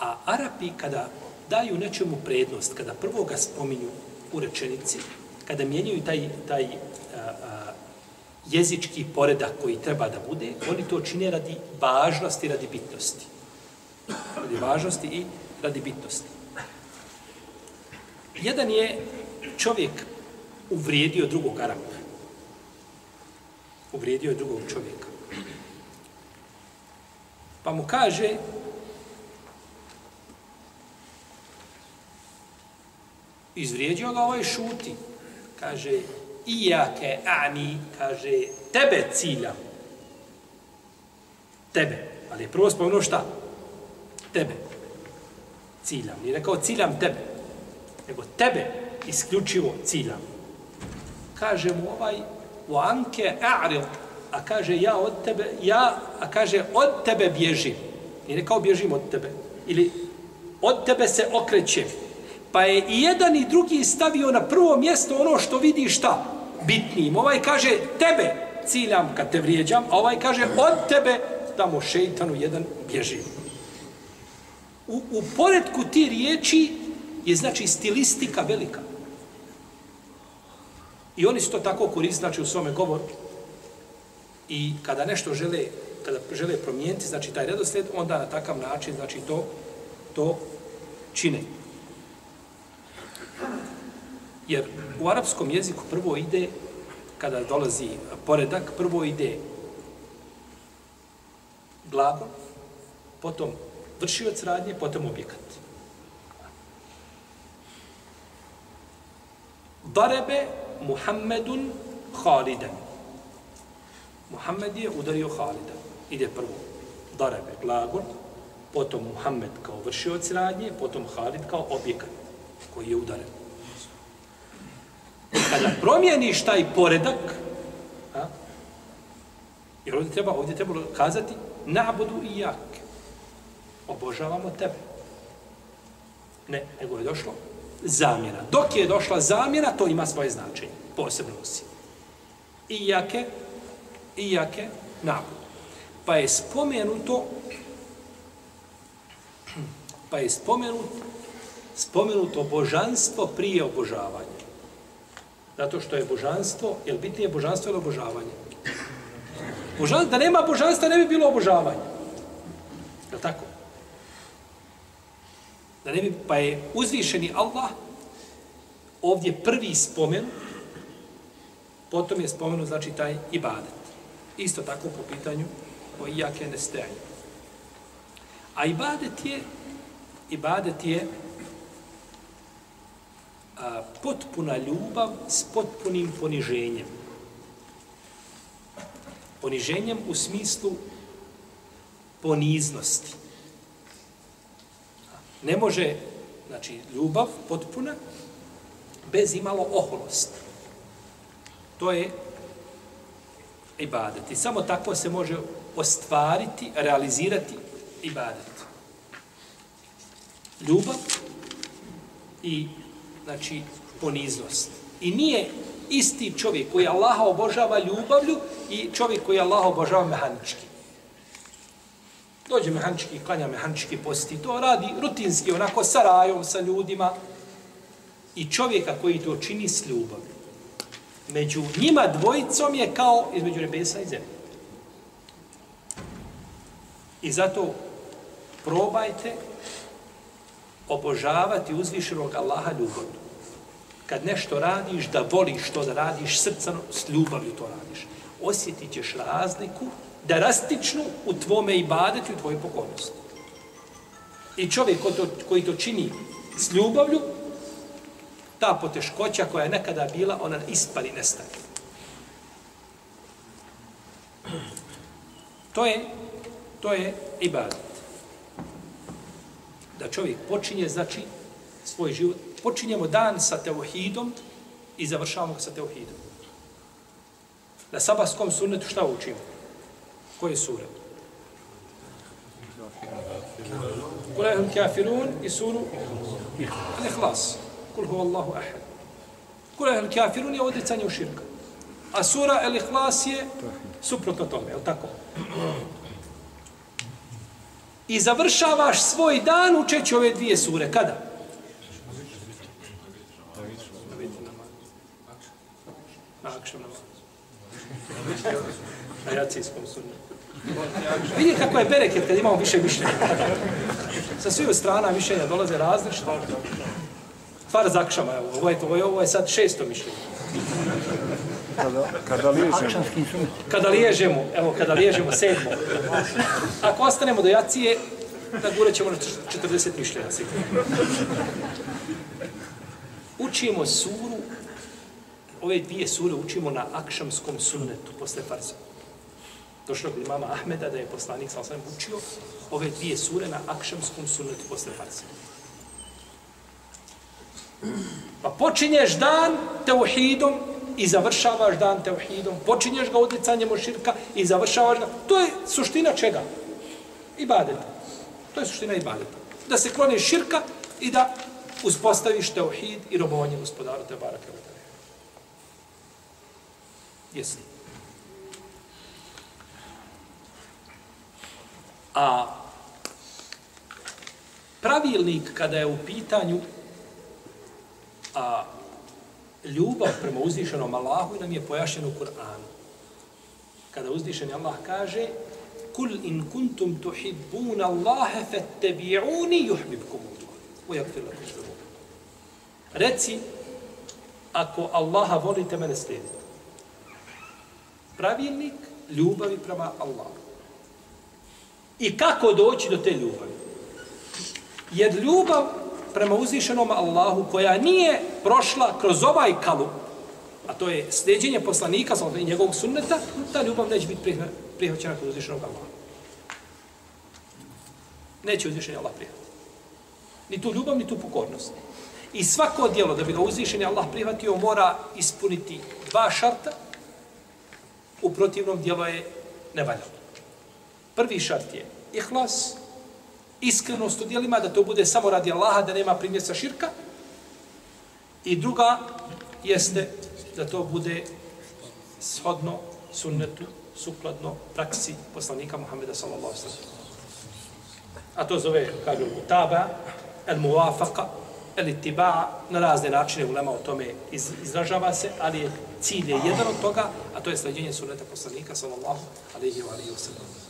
A Arapi kada daju nečemu prednost, kada prvo ga spominju u rečenici, kada mijenjaju taj, taj a, a, jezički poredak koji treba da bude, oni to čine radi važnosti, radi bitnosti. Radi važnosti i radi bitnosti. Jedan je čovjek uvrijedio drugog Arapa uvrijedio je drugog čovjeka. Pa mu kaže, izvrijedio ga ovaj šuti. Kaže, ijake ani, kaže, tebe ciljam. Tebe. Ali je prvo spomenuo šta? Tebe. Ciljam. Nije rekao ciljam tebe. Nego tebe isključivo ciljam. Kaže mu ovaj, u anke a'ril, a kaže ja od tebe, ja, a kaže od tebe bježim. Nije rekao bježim od tebe. Ili od tebe se okrećem. Pa je i jedan i drugi stavio na prvo mjesto ono što vidi šta? Bitnijim. Ovaj kaže tebe ciljam kad te vrijeđam, a ovaj kaže od tebe tamo šeitanu jedan bježi. U, u poredku ti riječi je znači stilistika velika. I oni su to tako koristili, znači u svome govoru. I kada nešto žele, kada žele promijeniti, znači taj redoslijed, onda na takav način, znači to to čine. Jer u arapskom jeziku prvo ide, kada dolazi poredak, prvo ide glagol, potom vršioc radnje, potom objekat. Darebe Muhammedun Khalidan. Muhammed je udario Khalida. Ide prvo Darebe, glagol, potom Muhammed kao vršioc radnje, potom Khalid kao objekat koji je udaren. Kada promijeniš taj poredak, a, jer ovdje treba, ovdje treba kazati nabudu i jak. Obožavamo tebe. Ne, nego je došlo zamjena. Dok je došla zamjena, to ima svoje značenje. Posebno nosi. I jake, i jake. Pa je spomenuto pa je spomenut, spomenuto božanstvo prije obožavanja. Zato što je božanstvo, je li bitnije božanstvo ili obožavanje? Božanstvo, da nema božanstva ne bi bilo obožavanje. Je tako? Da ne bi, pa je uzvišeni Allah ovdje prvi spomen, potom je spomenu znači, taj ibadet. Isto tako po pitanju o iake nestajanju. A ibadet je ibadet je a, potpuna ljubav s potpunim poniženjem. Poniženjem u smislu poniznosti. Ne može, znači, ljubav potpuna bez imalo oholosti. To je ibadet. I samo tako se može ostvariti, realizirati ibadet ljubav i znači poniznost. I nije isti čovjek koji Allaha obožava ljubavlju i čovjek koji Allaha obožava mehanički. Dođe mehanički, klanja mehanički posti, to radi rutinski, onako sa rajom, sa ljudima. I čovjeka koji to čini s ljubavlju. Među njima dvojicom je kao između nebesa i zemlje. I zato probajte obožavati uzvišenog Allaha ljubavno. Kad nešto radiš, da voliš to da radiš srcano, s ljubavlju to radiš. Osjetit ćeš razliku da rastičnu u tvome ibadetu i u tvojoj pokornosti. I čovjek ko to, koji to čini s ljubavlju, ta poteškoća koja je nekada bila, ona ispali nestane. To je, to je ibadet da čovjek počinje, znači, svoj život. Počinjemo dan sa teohidom i završavamo ga sa teohidom. Na sabahskom sunnetu šta učimo? Koje sure? Kulehum kafirun i suru Al-Ikhlas. Kul hu Allahu ahad. Kulehum kafirun je odricanje u širka. A sura Al-Ikhlas je suprotno tome, je li tako? I završavaš svoj dan učeći ove dvije sure. Kada? Na akšom namaz. Na jacijskom sunnetu. Vidi kako je bereket kad imamo više mišljenja. Sa svih strana mišljenja dolaze različita. Far zakšama, evo, ovo je, ovo je, ovo je sad šesto mišljenje. Kada, kada liježemo. Kada liježemo, evo, kada liježemo sedmo. Ako ostanemo do jacije, da gure ćemo na 40 mišljenja. Učimo suru, ove dvije sure učimo na akšamskom sunnetu posle farza. Došlo kod imama Ahmeda da je poslanik sa osam učio ove dvije sure na akšamskom sunnetu posle farza. Pa počinješ dan teuhidom i završavaš dan teuhidom. Počinješ ga odlicanjem od širka i završavaš ga. To je suština čega? Ibadeta. To je suština ibadeta. Da se klone širka i da uspostaviš teuhid i robovanje gospodaru te barake u tebe. Jesi. A pravilnik kada je u pitanju a, ljubav prema uzvišenom Allahu nam je pojašnjena u Kur'anu. Kada uzvišeni Allah kaže kul in kuntum tuhibbuna Allahe fattabi'uni yuhbibkum Allah. Ujakfir lakum zunub. Reci, ako Allaha volite, mene slijedite. Pravilnik ljubavi prema Allahu. I kako doći do te ljubavi? Jer ljubav prema uzvišenom Allahu koja nije prošla kroz ovaj kalup, a to je sljeđenje poslanika, sa njegovog sunneta, ta ljubav neće biti prihvaćena kod uzvišenog Allaha. Neće uzvišenje Allah prihvatiti. Ni tu ljubav, ni tu pokornost. I svako dijelo da bi ga uzvišenje Allah prihvatio mora ispuniti dva šarta, u protivnom dijelo je nevaljalo. Prvi šart je ihlas, iskrenost u dijelima, da to bude samo radi Allaha, da nema primjeca širka. I druga jeste da to bude shodno sunnetu, sukladno praksi poslanika Muhammeda sallallahu sallam. A to zove, kažu, mutaba, el muwafaqa, el itiba'a, na razne načine ulema o tome iz, izražava se, ali je cilj je jedan od toga, a to je sleđenje sunneta poslanika sallallahu alaihi wa alaihi wa sallam.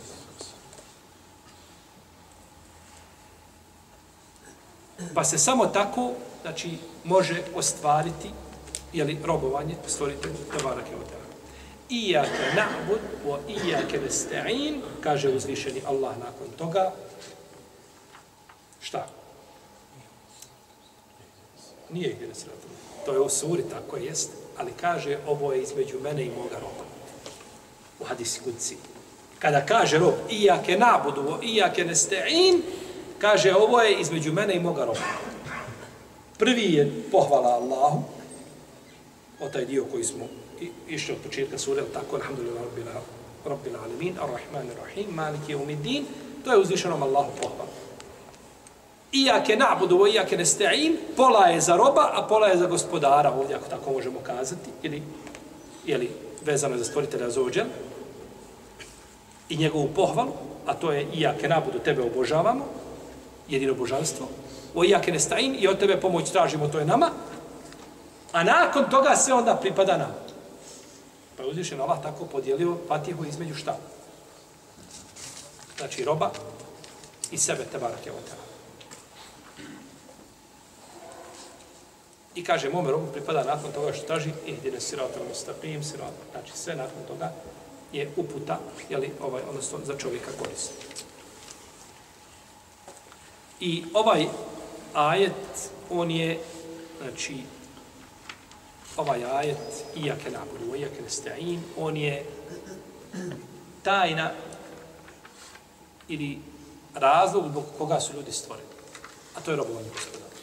Pa se samo tako, znači, može ostvariti, jeli, robovanje, stvoriti Tebarak je odjela. Iyake na'bud wa iyake nesta'in, kaže uzvišeni Allah nakon toga. Šta? Nije ih gdje To je u suri, tako jest. Ali kaže, ovo je između mene i moga roba. U hadisi kudci. Kada kaže rob, iyake na'budu wa iyake nesta'in, Kaže, ovo je između mene i moga roba. Prvi je pohvala Allahu, o taj dio koji smo išli od početka sura, tako, alhamdulillah, rabbil, rabbil alamin, ar-Rahman, ar-Rahim, maliki je umidin, to je uzvišenom Allahu pohvala. Iake na'budu, o iake nesta'in, pola je za roba, a pola je za gospodara, ovdje ako tako možemo kazati, ili, ili vezano je za stvoritelja Zođel, i njegovu pohvalu, a to je iake na'budu, tebe obožavamo, jedino božanstvo, o iake nestain i od tebe pomoć tražimo, to je nama, a nakon toga sve onda pripada nam. Pa je uzvišen Allah tako podijelio Fatihu između šta? Znači roba i sebe, te barake od tebe. I kaže, mome robu pripada nakon toga što traži ihdine sirata, mustaqim sirata. Znači sve nakon toga je uputa, jeli, ovaj, odnosno za čovjeka koristiti. I ovaj ajet, on je, znači, ovaj ajet, iake nabudu, iake nesta'in, on je tajna ili razlog zbog koga su ljudi stvoreni. A to je robovanje gospodara.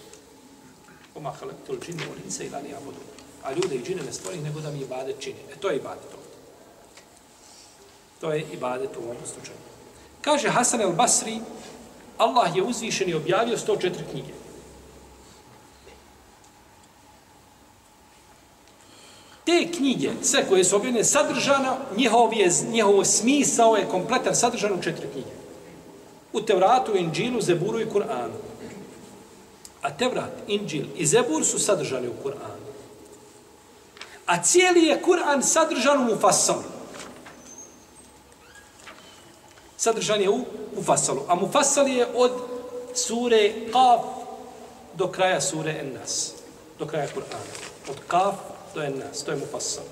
Oma halektul džinne u lince ili ali abudu. A ljude i džine ne stvori nego da mi ibadet čini. E to je ibadet ovdje. To je ibadet u ovom slučaju. Kaže Hasan el Basri, Allah je uzvišen i objavio 104 knjige. Te knjige, sve koje su objavljene, sadržana, njihov, je, njihov smisao je kompletan, sadržan u četiri knjige. U Tevratu, Inđilu, Zeburu i Kur'anu. A Tevrat, Inđil i Zebur su sadržani u Kur'anu. A cijeli je Kur'an sadržan u Mufassalu sadržan je u Mufassalu. A Mufassal je od sure Qaf do kraja sure Ennas. Do kraja Kur'ana. Od Qaf do Ennas. To je Mufassal.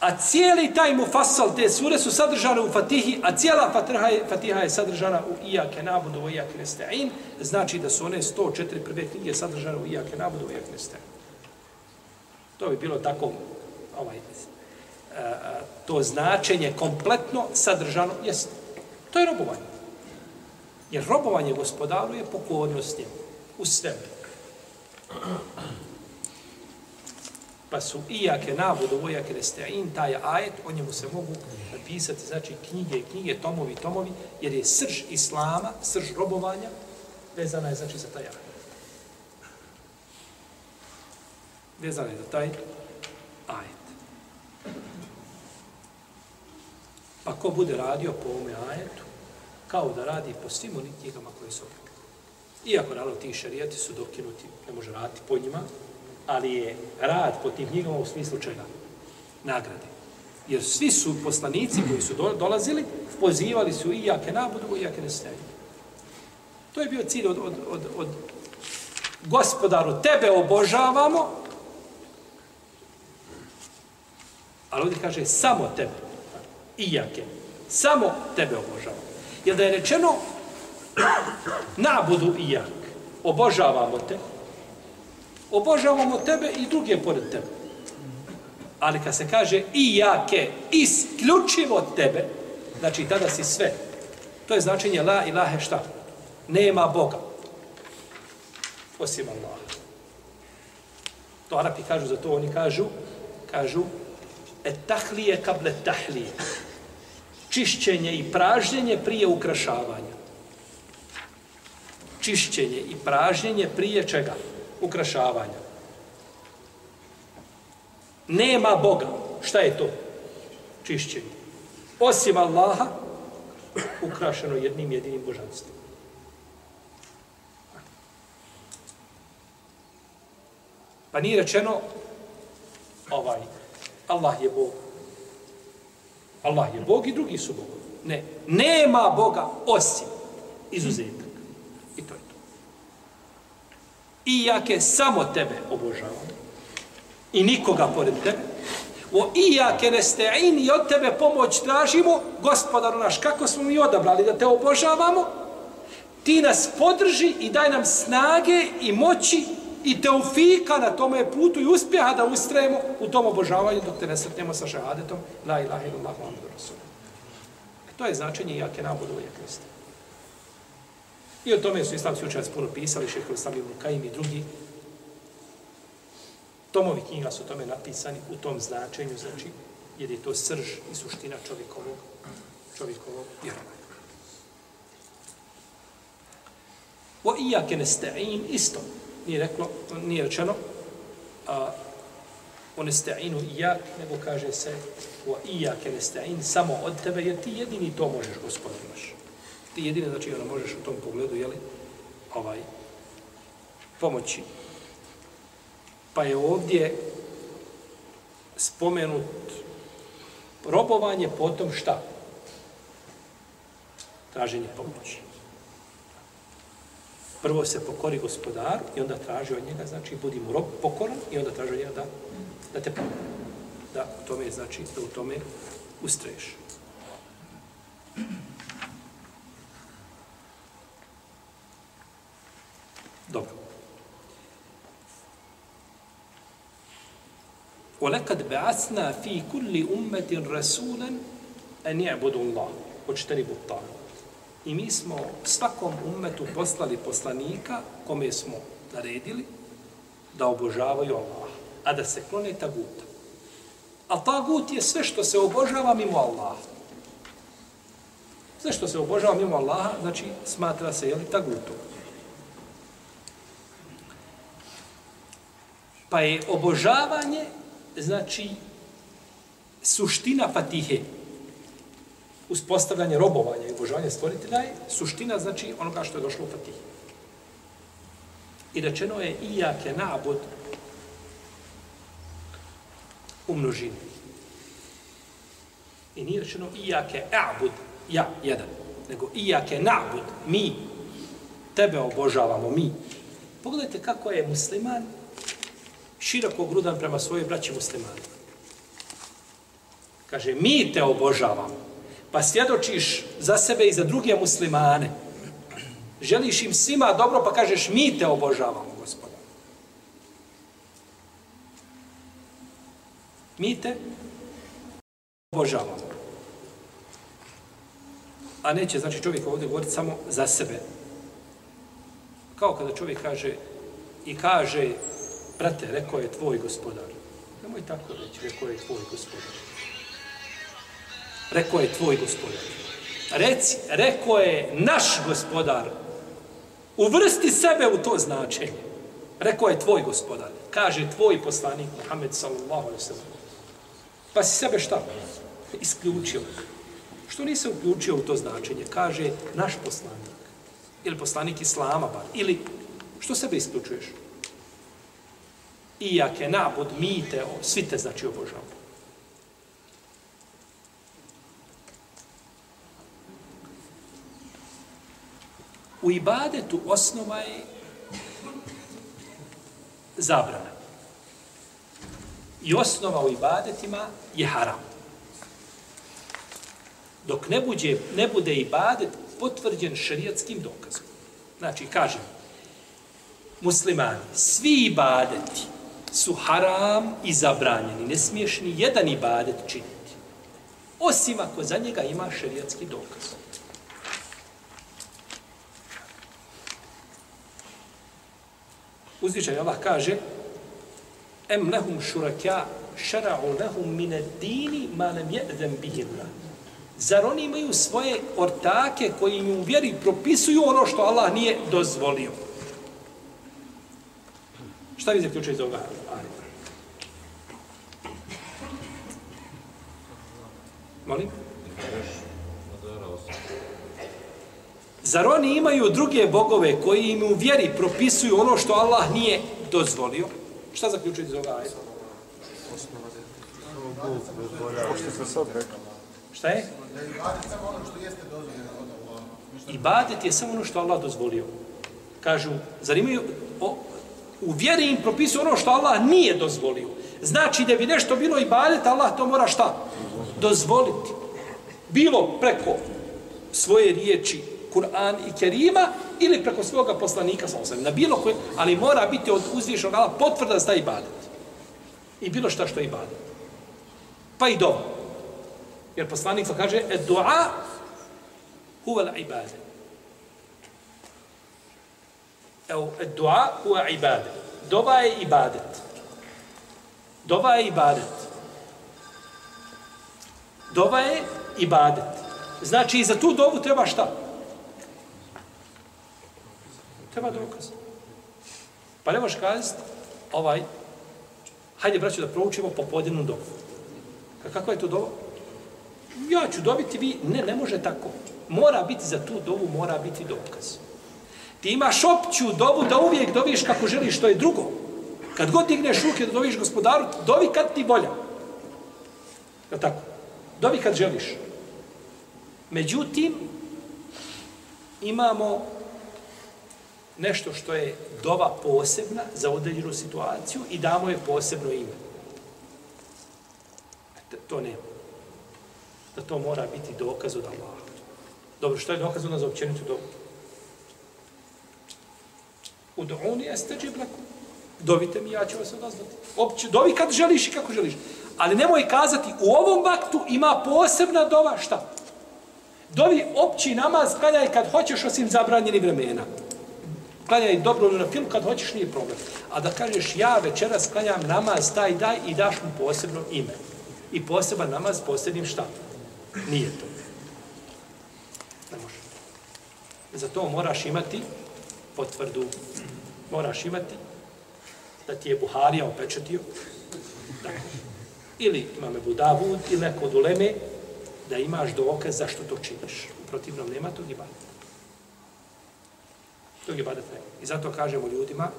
A cijeli taj Mufassal, te sure su sadržane u Fatihi, a cijela Fatiha je, Fatiha je sadržana u Iyake nabudu, u Iyake nesta'in, znači da su one 104 prve knjige sadržane u Iyake nabudu, u Iyake nesta'in. To bi bilo tako ovaj, to značenje kompletno sadržano, jest. To je robovanje. Jer robovanje gospodaru je pokornost njemu. U svemu. Pa su iake nabudu, vojake nestein, taj ajet, o njemu se mogu napisati, znači knjige, knjige, tomovi, tomovi, jer je srž islama, srž robovanja, vezana je, znači, za taj ajet. Vezana je za taj ajet. Pa ko bude radio po ovome ajetu, kao da radi po svim onim knjigama koje su objavljene. Iako, naravno, ti šarijati su dokinuti, ne može raditi po njima, ali je rad po tim knjigama u smislu čega? Nagrade. Jer svi su poslanici koji su do, dolazili, pozivali su i jake nabudu, i jake nestaje. To je bio cilj od, od, od, od gospodaru, tebe obožavamo, ali ovdje kaže samo tebe, i jake, samo tebe obožavamo. Jer da je rečeno nabudu i jak, obožavamo te, obožavamo tebe i druge pored tebe. Ali kad se kaže i jake, isključivo tebe, znači tada si sve. To je značenje la ilahe šta? Nema Boga. Osim Allah. To Arapi kažu za to, oni kažu, kažu, et tahlije kable tahlije. Čišćenje i pražnjenje prije ukrašavanja. Čišćenje i pražnjenje prije čega? Ukrašavanja. Nema Boga. Šta je to? Čišćenje. Osim Allaha, ukrašeno jednim jedinim božanstvom. Pa nije rečeno ovaj, Allah je Bog. Allah je Bog i drugi su Bog. Ne, nema Boga osim izuzetak. I to je to. I jake samo tebe obožavam i nikoga pored tebe, o ijake neste'in i od tebe pomoć tražimo, gospodaru naš, kako smo mi odabrali da te obožavamo, ti nas podrži i daj nam snage i moći i teufika na tome putu i uspjeha da ustrajemo u tom obožavanju dok te ne sretnemo sa šehadetom la ilaha illallah muhammedu rasul. E, to je značenje jake nabudu i kriste. I o tome su islamski učenjaci puno pisali, šehovi sami ibn Kajim i drugi, Tomovi knjiga su tome napisani u tom značenju, znači, jer je to srž i suština čovjekovog, čovjekovog vjerovanja. Wa ijake nesta'in isto. Nije, reklo, nije rečeno a, onesta'inu nesta'inu ijak, nego kaže se o ijake nesta'in samo od tebe, jer ti jedini to možeš, gospodin naš. Ti jedini, znači, ono možeš u tom pogledu, jeli, ovaj, pomoći Pa je ovdje spomenut robovanje, potom šta? Traženje pomoći Prvo se pokori gospodar i onda traži od njega, znači budi mu rob pokoran i onda traži od njega da, da te pomoći. Da u tome, znači, da u tome ustreješ. Dobro. وَلَكَدْ بَعَثْنَا فِي كُلِّ أُمَّةٍ رَسُولًا أَنْ يَعْبُدُوا اللَّهِ وَجْتَنِبُوا الطَّاغُوتَ I mi smo svakom ummetu poslali poslanika kome smo naredili da obožavaju Allah, a da se klone taguta. A tagut je sve što se obožava mimo Allaha. Sve što se obožava mimo Allaha, znači smatra se jeli, tagutom. Pa je obožavanje znači, suština fatihe, uspostavljanje robovanja i obožavanje stvoritelja je suština, znači, onoga što je došlo u Fatih. I rečeno je ijake nabod u množini. I nije rečeno ijake abud, ja, jedan, nego ijake nabud, mi, tebe obožavamo, mi. Pogledajte kako je musliman široko grudan prema svojoj braći muslimani. Kaže, mi te obožavamo, pa svjedočiš za sebe i za druge muslimane. Želiš im svima dobro, pa kažeš, mi te obožavamo, gospoda. Mi te obožavamo. A neće, znači, čovjek ovdje govoriti samo za sebe. Kao kada čovjek kaže i kaže brate, rekao je tvoj gospodar. Nemoj tako reći, rekao je tvoj gospodar. Rekao je tvoj gospodar. Reci, rekao je naš gospodar. Uvrsti sebe u to značenje. Rekao je tvoj gospodar. Kaže tvoj poslanik, Muhammed sallallahu alaihi sallam. Pa si sebe šta? Isključio. Što nisi uključio u to značenje? Kaže naš poslanik. Ili poslanik Islama bar. Ili što sebe isključuješ? Iake nabod, mi te, svi te znači obožavamo. U ibadetu osnova je zabrana. I osnova u ibadetima je haram. Dok ne, buđe, ne bude ibadet potvrđen šarijatskim dokazom. Znači, kažem, muslimani, svi ibadeti su haram i zabranjeni. Ne smiješ ni jedan ibadet činiti. Osim ako za njega ima šarijatski dokaz. Uzvišaj Allah kaže Em lehum šurakja šara'u lehum mine dini ma nem je'zem bihillah. Zar oni imaju svoje ortake koji im u vjeri propisuju ono što Allah nije dozvolio? Šta vi zaključuje iz ovoga? Molim? Zar oni imaju druge bogove koji im u vjeri propisuju ono što Allah nije dozvolio? Šta zaključuje iz ovoga? Što sad rekli? Šta je? Ibadet je samo ono što Allah dozvolio. Kažu, zar imaju, o, u vjeri im propisuju ono što Allah nije dozvolio. Znači da bi nešto bilo ibadet, Allah to mora šta? Dozvoliti. Bilo preko svoje riječi Kur'an i Kerima ili preko svoga poslanika sa osam. Na bilo koje, ali mora biti od uzvišnog Allah potvrda za taj ibadet. I bilo šta što je ibadet. Pa i dova. Jer poslanik kaže, et dua huva la ibadet. Evo, et dua huva ibadet. Dova je ibadet. Dova je ibadet. Dova je ibadet. Znači, i za tu dovu treba šta? Treba dokaz. Pa ne možeš kazati, ovaj, hajde, braću, da proučimo popodinu A Kako je to dova? ja ću dobiti vi, ne, ne može tako. Mora biti za tu dovu, mora biti dokaz. Ti imaš opću dovu da uvijek doviš kako želiš, što je drugo. Kad god digneš ruke da doviš gospodaru, dovi kad ti volja. Je tako? Dovi kad želiš. Međutim, imamo nešto što je dova posebna za određenu situaciju i damo je posebno ime. To ne. da to mora biti dokaz od Allaha. Dobro, što je dokaz ona za općenitu dobu? Udu'uni jeste džiblaku. Dovite mi, ja ću vas odazvati. Opće, dovi kad želiš i kako želiš. Ali nemoj kazati, u ovom vaktu ima posebna dova, šta? Dovi opći namaz klanjaj kad hoćeš osim zabranjeni vremena. Klanjaj dobro na film kad hoćeš, nije problem. A da kažeš, ja večeras klanjam namaz, taj daj i daš mu posebno ime. I poseban namaz posebnim šta? Nije to. Ne može. Za to moraš imati potvrdu. Moraš imati da ti je Buharija opečetio. Tako. Ili imame Budavud ili neko od uleme da imaš dokaz zašto to činiš. U protivnom nema tog ibadeta. Drugi ibadeta ne. I zato kažemo ljudima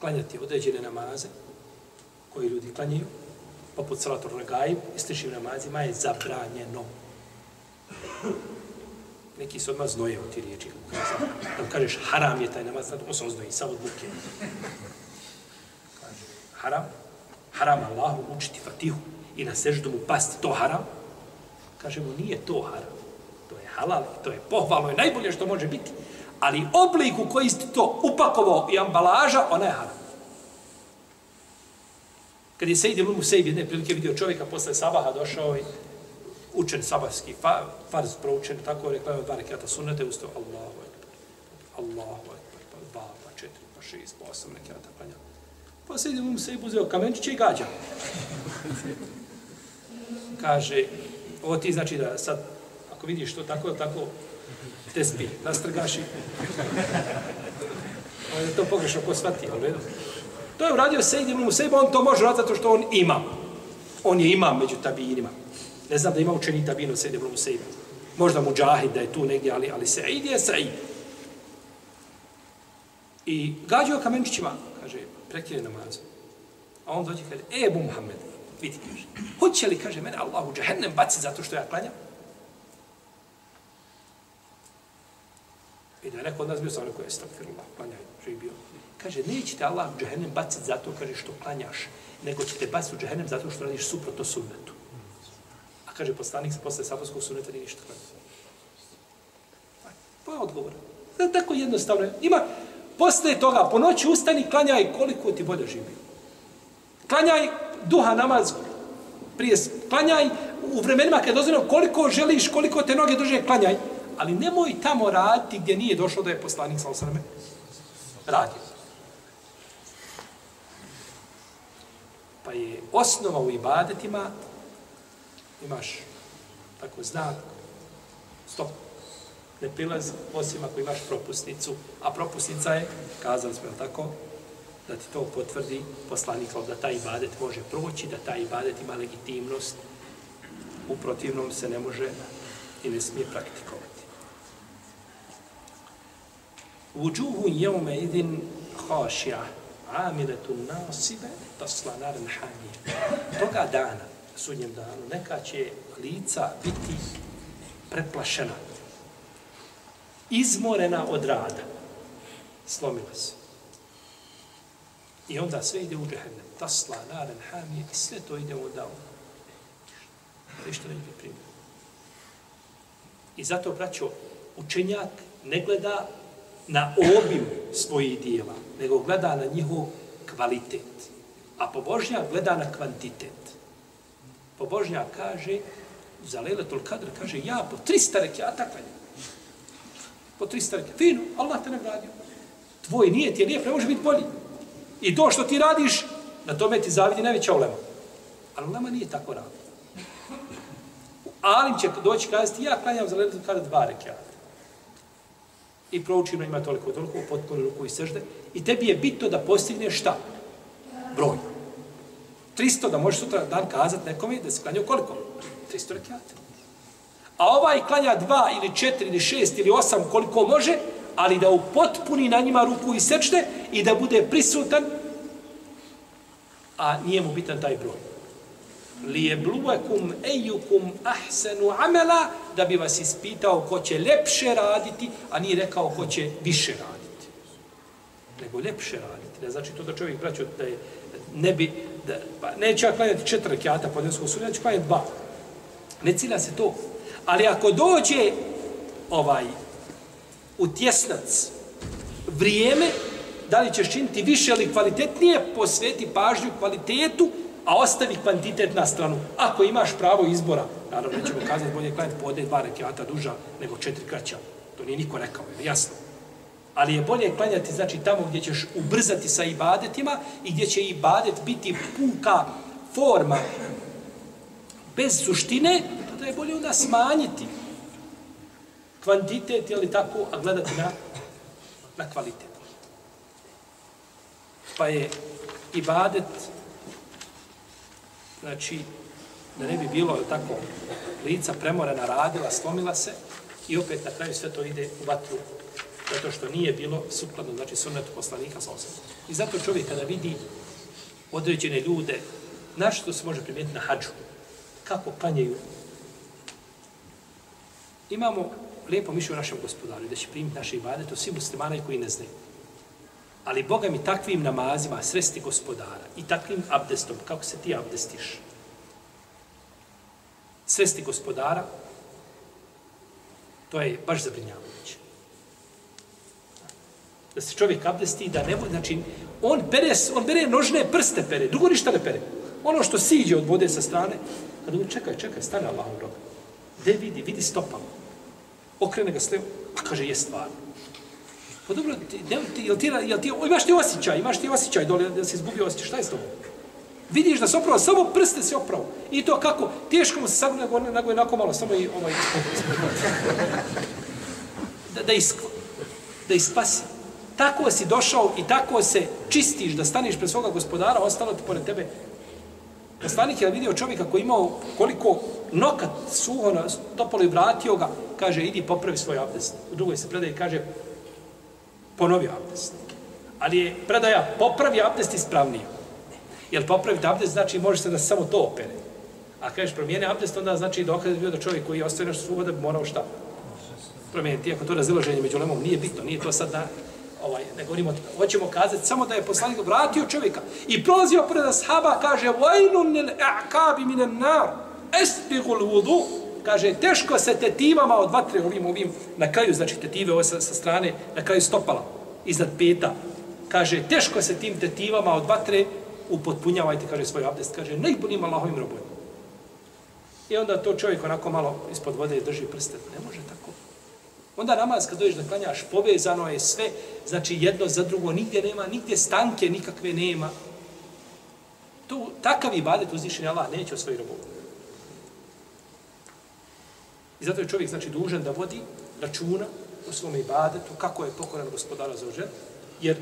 klanjati određene namaze koji ljudi klanjaju poput salator regaib, ističnim namazima je zabranjeno. Neki se odmah znoje u ti riječi. Kad kažeš haram je taj namaz, on se oznoji, samo od buke. Haram, haram Allahu učiti fatihu i na seždu mu pasti, to haram. Kaže mu, nije to haram. To halal, to je pohvalno i najbolje što može biti. Ali oblik u koji ste to upakovao i ambalaža, ona je haram. Kad je Sejid Ibn Musaib jedne prilike vidio čovjeka posle sabaha došao i učen sabahski fa, farz proučen, tako rekla dva rekata sunnete, ustao Allahu ekber, Allahu ekber, pa dva, pa četiri, pa šest, pa osam rekata klanja. Pa Sejid Ibn Musaib uzeo kamenčiće i gađa. Kaže, ovo ti znači da sad, ako vidiš to tako, tako, te spi, nastrgaš i... On je to pogrešno ko shvati, ali To je uradio Sejid ibn Musejba, on to može raditi zato što on ima. On je imam među tabinima. Ne znam da ima učeni tabinu Sejid ibn Musejba. Možda mu džahid da je tu negdje, ali, ali Sejid je Sejid. I gađao kamenčićima, kaže, prekire namaz. A on dođe i kaže, e, Ebu Muhammed, vidi, kaže, hoće li, kaže, mene Allah u džahennem baci zato što ja klanjam? I da je neko od nas bio sam rekao, estagfirullah, klanjaj, živi bio. Kaže, nećete Allah u džehennem baciti zato, kaže, što klanjaš, nego ćete baciti u džehennem zato što radiš suprotno sunnetu. A kaže, poslanik se posle sabarskog sunneta nije ništa klanjati. Pa je odgovor. Tako jednostavno. Ima, posle toga, po noći ustani, klanjaj koliko ti bolje živi. Klanjaj duha namaz, prije, klanjaj u vremenima kad je dozvoljeno koliko želiš, koliko te noge drže, klanjaj. Ali nemoj tamo raditi gdje nije došlo da je poslanik sa osrame radio. Pa je osnova u ibadetima, imaš tako znak, stop, ne prilaz osim ako imaš propusnicu, a propusnica je, kazali smo tako, da ti to potvrdi poslanik, da taj ibadet može proći, da taj ibadet ima legitimnost, u protivnom se ne može i ne smije praktikovati. Vujuhu jevme idin hašija, amiletu nasibe, tasla naren hamije. Toga dana, sudnjem danu, neka će lica biti preplašena, izmorena od rada. Slomila se. I onda sve ide u džehennem. Tasla, naren, hamije, i sve to ide u davu. Ništa ne ide primjer. I zato, braćo, učenjak ne gleda na obim svojih dijela, nego gleda na njihov kvalitet. A pobožnjak gleda na kvantitet. Pobožnjak kaže, za Leletul Kadr, kaže, ja po 300 rekiata klanjam. Po 300 rekiata. Fino, Allah te nagradio. Tvoj nije ti je lijep, ne može biti bolji. I to što ti radiš, na tome ti zavidi najveća ulema. Ali ulema nije tako radi. Alim će doći kazati, ja klanjam za Leletul Kadr dva rekiata i proučimo ono ima toliko, toliko, potpuno ruku i sržde. I tebi je bitno da postigneš šta? Broj. 300 da možeš sutra dan kazati nekome da se klanjao koliko? 300 rekiata. A ovaj klanja dva ili četiri ili šest ili osam koliko može, ali da upotpuni na njima ruku i sečne i da bude prisutan, a nije mu bitan taj broj lijebluvekum ejukum ahsenu amela, da bi vas ispitao ko će lepše raditi, a nije rekao ko će više raditi. Nego lepše raditi. Ne znači to da čovjek braćo da je, ne bi, da, pa neće ja klanjati četiri kjata po denskog suda, neće klanjati dva. Ne cilja se to. Ali ako dođe ovaj u tjesnac vrijeme, da li ćeš činiti više ili kvalitetnije, posveti pažnju kvalitetu, a ostavi kvantitet na stranu. Ako imaš pravo izbora, naravno nećemo kazati bolje klanjati podne dva rekiata duža nego četiri kraća. To nije niko rekao, je jasno. Ali je bolje klanjati znači tamo gdje ćeš ubrzati sa ibadetima i gdje će ibadet biti puka forma bez suštine, tada je bolje onda smanjiti kvantitet ili tako, a gledati na, na kvalitet. Pa je ibadet znači, da ne bi bilo tako lica premorena, radila, slomila se i opet na kraju sve to ide u vatru zato što nije bilo sukladno, znači sunnetu poslanika sa osam. I zato čovjek kada vidi određene ljude, znaš što se može primijetiti na hađu, kako klanjaju. Imamo lijepo mišlje u našem gospodaru, da će primiti naše ibade, to svi muslimani koji ne znaju. Ali Boga mi takvim namazima sresti gospodara i takvim abdestom, kako se ti abdestiš, sresti gospodara, to je baš zabrinjavajuće. Da se čovjek abdesti, da ne bude, znači, on, pere, on pere nožne prste pere, drugo ništa ne pere. Ono što siđe od vode sa strane, kada on čekaj, čekaj, stane Allahom u roga. Gde vidi, vidi stopama. Okrene ga s levo, pa kaže, je stvarno. Pa dobro, ti, ti, jel ti, jel ti, imaš ti osjećaj, imaš ti osjećaj dole da si izgubio osjećaj, šta je s tobom? Vidiš da se opravo, samo prste se opravo. I to kako? Teško mu se sad nego, nego je malo, samo i ovaj da, da, isk, da ispasi. Tako si došao i tako se čistiš da staniš pred svoga gospodara, ostalo ti pored tebe. Poslanik je vidio čovjeka koji imao koliko nokat suho na topolo i vratio ga, kaže, idi popravi svoj abdest. U drugoj se predaje kaže, ponovi abdest. Ali je predaja popravi abdest ispravnije. Jer popraviti abdest znači može se da samo to opere. A kažeš promijene abdest, onda znači dokaz bio da čovjek koji je ostavio nešto suho da bi morao šta? promijeniti, ako to razilaženje među lemom nije bitno, nije to sad da, ovaj, ne govorimo, hoćemo kazati samo da je poslanik vratio čovjeka i prolazio pored ashaba, kaže, vajnun nil a'kabi minen nar, estigul vudu, kaže, teško se tetivama od vatre ovim, ovim, na kraju, znači tetive ovo sa, sa strane, na kraju stopala, iznad peta, kaže, teško se tim tetivama od vatre upotpunjavajte, kaže, svoj abdest, kaže, najboljim Allahovim robojima. I onda to čovjek onako malo ispod vode drži prste. Ne može tako. Onda namaz kad dođeš da klanjaš, povezano je sve, znači jedno za drugo, nigdje nema, nigdje stanke nikakve nema. Tu, takav ibadet uzvišenja Allah neće osvoji robu. I zato je čovjek znači dužan da vodi računa u svom ibadetu, kako je pokoran gospodara za žen, jer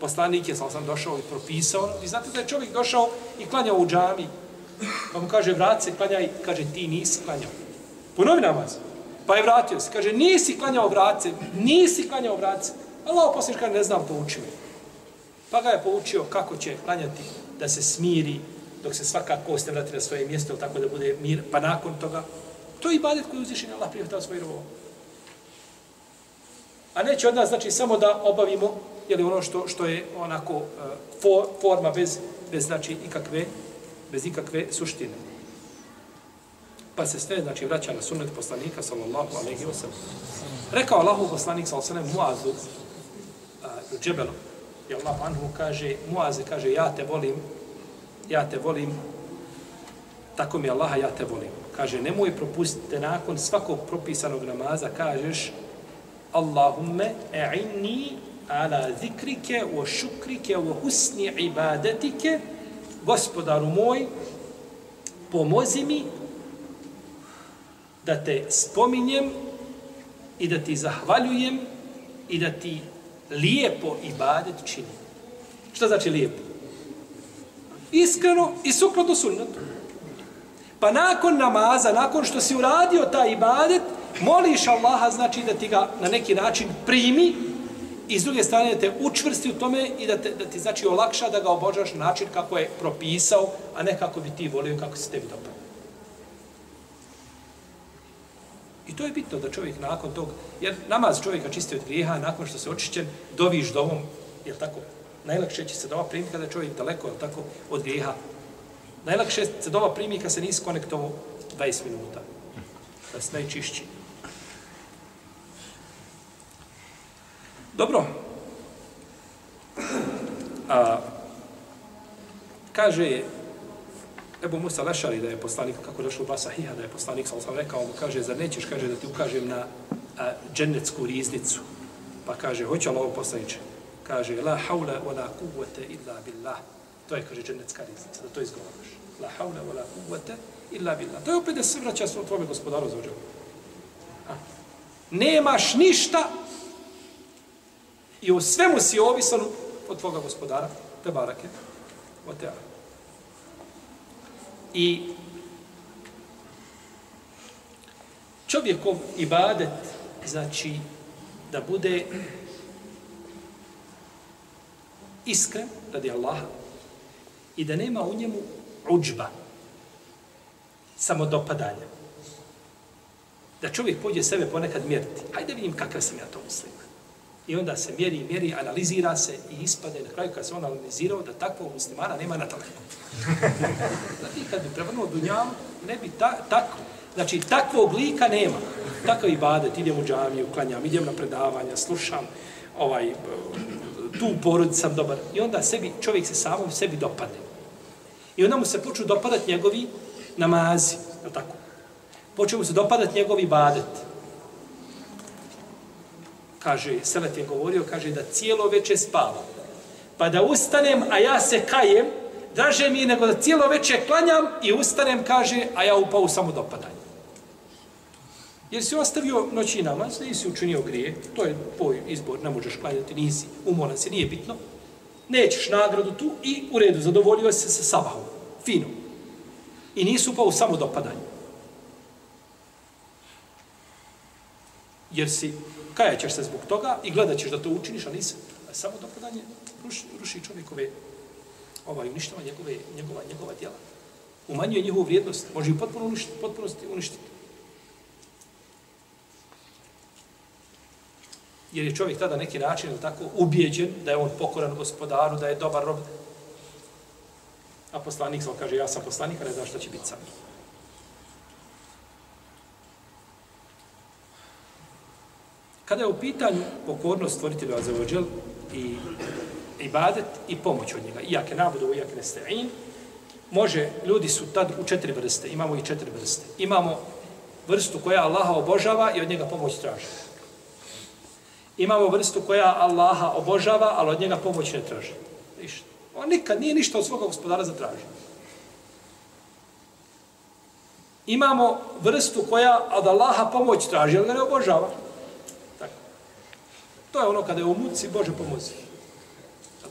poslanik je sam sam došao i propisao, i znate da je čovjek došao i klanjao u džami, pa mu kaže, vrat se, klanjaj, kaže, ti nisi klanjao. Ponovi namaz. Pa je vratio se. Kaže, nisi klanjao vratce, nisi klanjao vratce. Allah poslanik kaže, ne znam, pouči me. Pa ga je poučio kako će klanjati da se smiri dok se svaka kost ne vrati na svoje mjesto, tako da bude mir. Pa nakon toga, to je ibadet koji uzvišen Allah prihvatao svoj rovo. A neće od nas, znači, samo da obavimo jeli, ono što što je onako eh, for, forma bez, bez znači, ikakve, bez ikakve suštine. Pa se sve, znači, vraća na sunnet poslanika, sallallahu alaihi wa sallam. Rekao Allahu poslanik, sallallahu alaihi wa sallam, Muazu, uh, Džebelu, i Allah anhu kaže, Muaze kaže, ja te volim, ja te volim, tako mi Allaha, ja te volim. Kaže, nemoj propustiti nakon svakog propisanog namaza, kažeš, Allahumme e'inni ala zikrike wa šukrike wa husni ibadetike, gospodaru moj, pomozi mi da te spominjem i da ti zahvaljujem i da ti lijepo ibadet činim. Šta znači lijepo? Iskreno i sukladno sunnetu. Pa nakon namaza, nakon što si uradio taj ibadet, moliš Allaha znači da ti ga na neki način primi i s druge strane da te učvrsti u tome i da, te, da ti znači olakša da ga obožaš na način kako je propisao, a ne kako bi ti volio kako se tebi dobro. I to je bitno da čovjek nakon tog, jer namaz čovjeka čisti od grijeha, nakon što se očišćen, doviš dovom, je tako? Najlakše će se dova primiti kada je čovjek daleko, jel tako, od grijeha. Najlakše se dova primi kad se nisi konektovao 20 minuta. Da se najčišći. Dobro. A, kaže Ebu Musa Lešari da je poslanik, kako došlo u Basahija, da je poslanik, sam sam rekao, mu kaže, zar nećeš, kaže, da ti ukažem na a, dženecku riznicu. Pa kaže, hoće Allah poslaniče? Kaže, la haula wa la kuvvete illa billah. To je, kaže, džennetska riznica, da to izgovaraš. La haula wa la kuvvete illa billah. To je opet da se vraća svoj tvojom gospodaru za ođelu. Nemaš ništa i u svemu si ovisan od tvoga gospodara, te barake, o te I čovjekov ibadet, znači da bude iskren radi Allaha i da nema u njemu uđba, samodopadanja. Da čovjek pođe sebe ponekad mjeriti. Hajde vidim kakav sam ja to muslima. I onda se mjeri, mjeri, analizira se i ispade na kraju kad se on analizirao da takvog muslimana nema na teleku. Znači, kad bi prevrnuo dunjavu, ne bi ta, tako. Znači, takvog lika nema. Takav ibadet, idem u džamiju, klanjam, idem na predavanja, slušam, ovaj, tu porod sam dobar. I onda sebi, čovjek se samom sebi dopadne. I onda mu se počnu dopadati njegovi namazi, je tako? Počne mu se dopadati njegovi badet. kaže, Selet je govorio, kaže da cijelo veče spava. Pa da ustanem, a ja se kajem, draže mi nego da cijelo veče klanjam i ustanem, kaže, a ja upao u samodopadanje. Jer si ostavio noći namaz, nisi učinio grije, to je tvoj izbor, ne možeš klanjati, nisi, umoran si, nije bitno. Nećeš nagradu tu i u redu, zadovoljio se sa sabahom, fino. I nisu upao u samodopadanje. Jer si kajaćeš se zbog toga i gledat ćeš da to učiniš, a nisam. A samo dopadanje ruši, ruši čovjekove, ovaj, uništava njegove, njegova, njegova djela. Umanjuje njihovu vrijednost. Može ju potpuno uništiti, potpuno uništiti. Jer je čovjek tada neki način ili tako ubijeđen da je on pokoran gospodaru, da je dobar rob. A poslanik sam kaže, ja sam poslanik, a ne znam šta će biti sam. Kada je u pitanju pokornost stvoritelju Azeođel i ibadet i pomoć od njega, iake nabudu, iake nesta'in, može, ljudi su tad u četiri vrste, imamo i četiri vrste. Imamo vrstu koja Allaha obožava i od njega pomoć traži. Imamo vrstu koja Allaha obožava, ali od njega pomoć ne traži. Ništa. On nikad nije ništa od svoga gospodara zatražio. Imamo vrstu koja od Allaha pomoć traži, ali ga ne obožava. Tako. To je ono kada je u muci, Bože pomozi.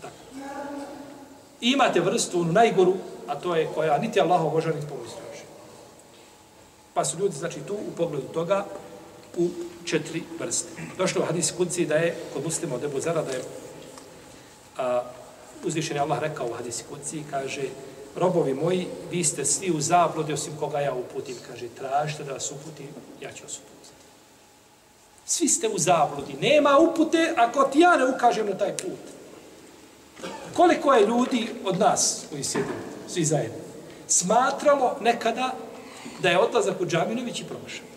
Tako. I imate vrstu, onu najgoru, a to je koja niti Allah obožava, niti pomoć traži. Pa su ljudi, znači, tu u pogledu toga u četiri vrste. Došlo u hadis kudci da je, kod muslima od Ebu Zara, da je a, uzvišen je Allah rekao u hadisi kudci, kaže, robovi moji, vi ste svi u zablodi, osim koga ja uputim, kaže, tražite da vas uputim, ja ću vas uputiti. Svi ste u zabludi, nema upute ako ti ja ne ukažem na taj put. Koliko je ljudi od nas koji sjedimo, svi zajedno, smatralo nekada da je odlazak u Džaminović i promašan.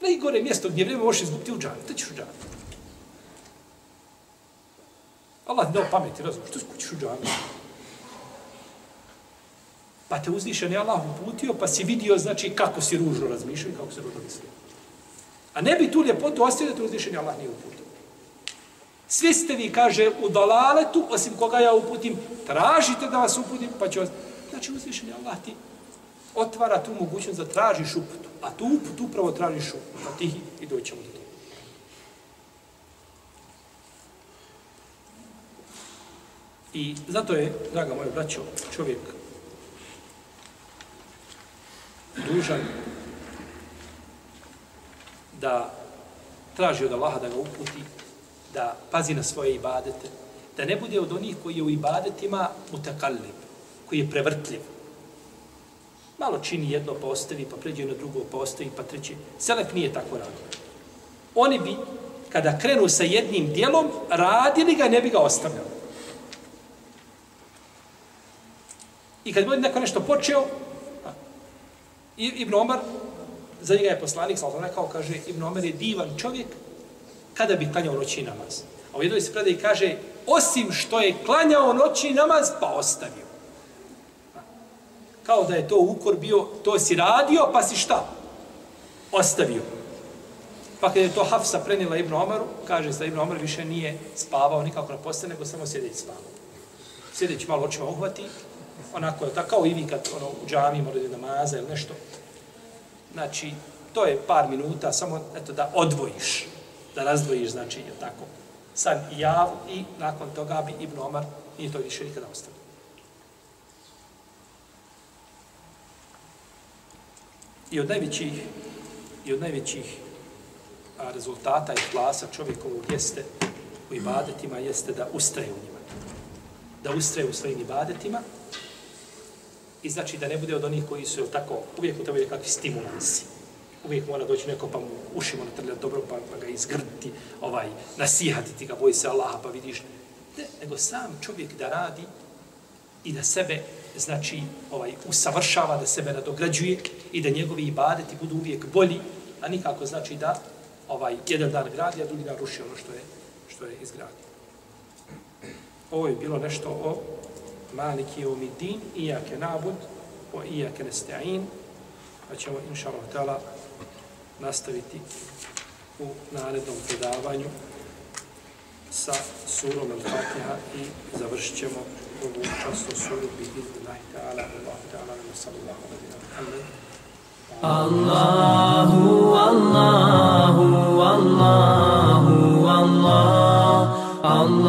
Najgore mjesto gdje vrijeme možeš izgubiti u džami, to ćeš u džami. Allah ti dao pameti, razum, što skućiš u džami? Pa te uzvišen je Allah uputio, pa si vidio, znači, kako si ružno razmišljao i kako si ružno mislio. A ne bi tu ljepotu ostavio da te uzvišen je Allah nije uputio. Svi ste vi, kaže, u dalaletu, osim koga ja uputim, tražite da vas uputim, pa ću vas... Znači, uzvišen je Allah ti otvara tu mogućnost da tražiš uputu. A tu uputu upravo tražiš uputu. Pa ti i doćemo do toga. I zato je, draga moja braćo, čovjek dužan da traži od Allaha da ga uputi, da pazi na svoje ibadete, da ne bude od onih koji je u ibadetima mutakallim, koji je prevrtljiv. Malo čini jedno postavi, pa, pa pređe na drugo pa postavi, pa treće. Selef nije tako radio. Oni bi, kada krenu sa jednim dijelom, radili ga i ne bi ga ostavljali. I kad bi neko nešto počeo, Ibn Omar, za njega je poslanik, sam rekao, kaže, Ibn Omar je divan čovjek, kada bi klanjao noći namaz. A u jednoj se predaj kaže, osim što je klanjao noći namaz, pa ostavio. Kao da je to ukor bio, to si radio, pa si šta? Ostavio. Pa kada je to Hafsa prenila Ibn Omaru, kaže se da Ibn Omar više nije spavao nikako na postane, nego samo sjedeći spavao. Sjedeći malo očima uhvati, onako je tako, kao i vi kad ono, u džami morate namaza ili nešto. Znači, to je par minuta, samo eto, da odvojiš, da razdvojiš, znači, je tako, san i jav i nakon toga bi Ibn Omar nije to više nikada ostavio. I od najvećih, i od najvećih a, rezultata i klasa čovjekovog jeste u ibadetima, jeste da ustraje u njima. Da ustraje u svojim ibadetima i znači da ne bude od onih koji su tako, uvijek u tebi kakvi stimulansi. Uvijek mora doći neko pa mu ušimo na trljati dobro pa, pa ga izgrditi, ovaj, nasihati ti ga, boji se Allaha pa vidiš. Ne, nego sam čovjek da radi i da sebe znači ovaj usavršava da sebe nadograđuje i da njegovi ibadeti budu uvijek bolji, a nikako znači da ovaj jedan dan gradi, a drugi dan ruši ono što je što je izgradio. Ovo je bilo nešto o Maliki Umidin, Iyake Nabud, o Iyake Nesta'in, pa ćemo, inša Allah, nastaviti u narednom predavanju sa surom Al-Fatiha i završit ćemo ovu časnu suru bi idnillahi ta'ala Allah ta'ala wa sallallahu alaihi wa sallam. Allahu Allahu Allahu Allah Allah.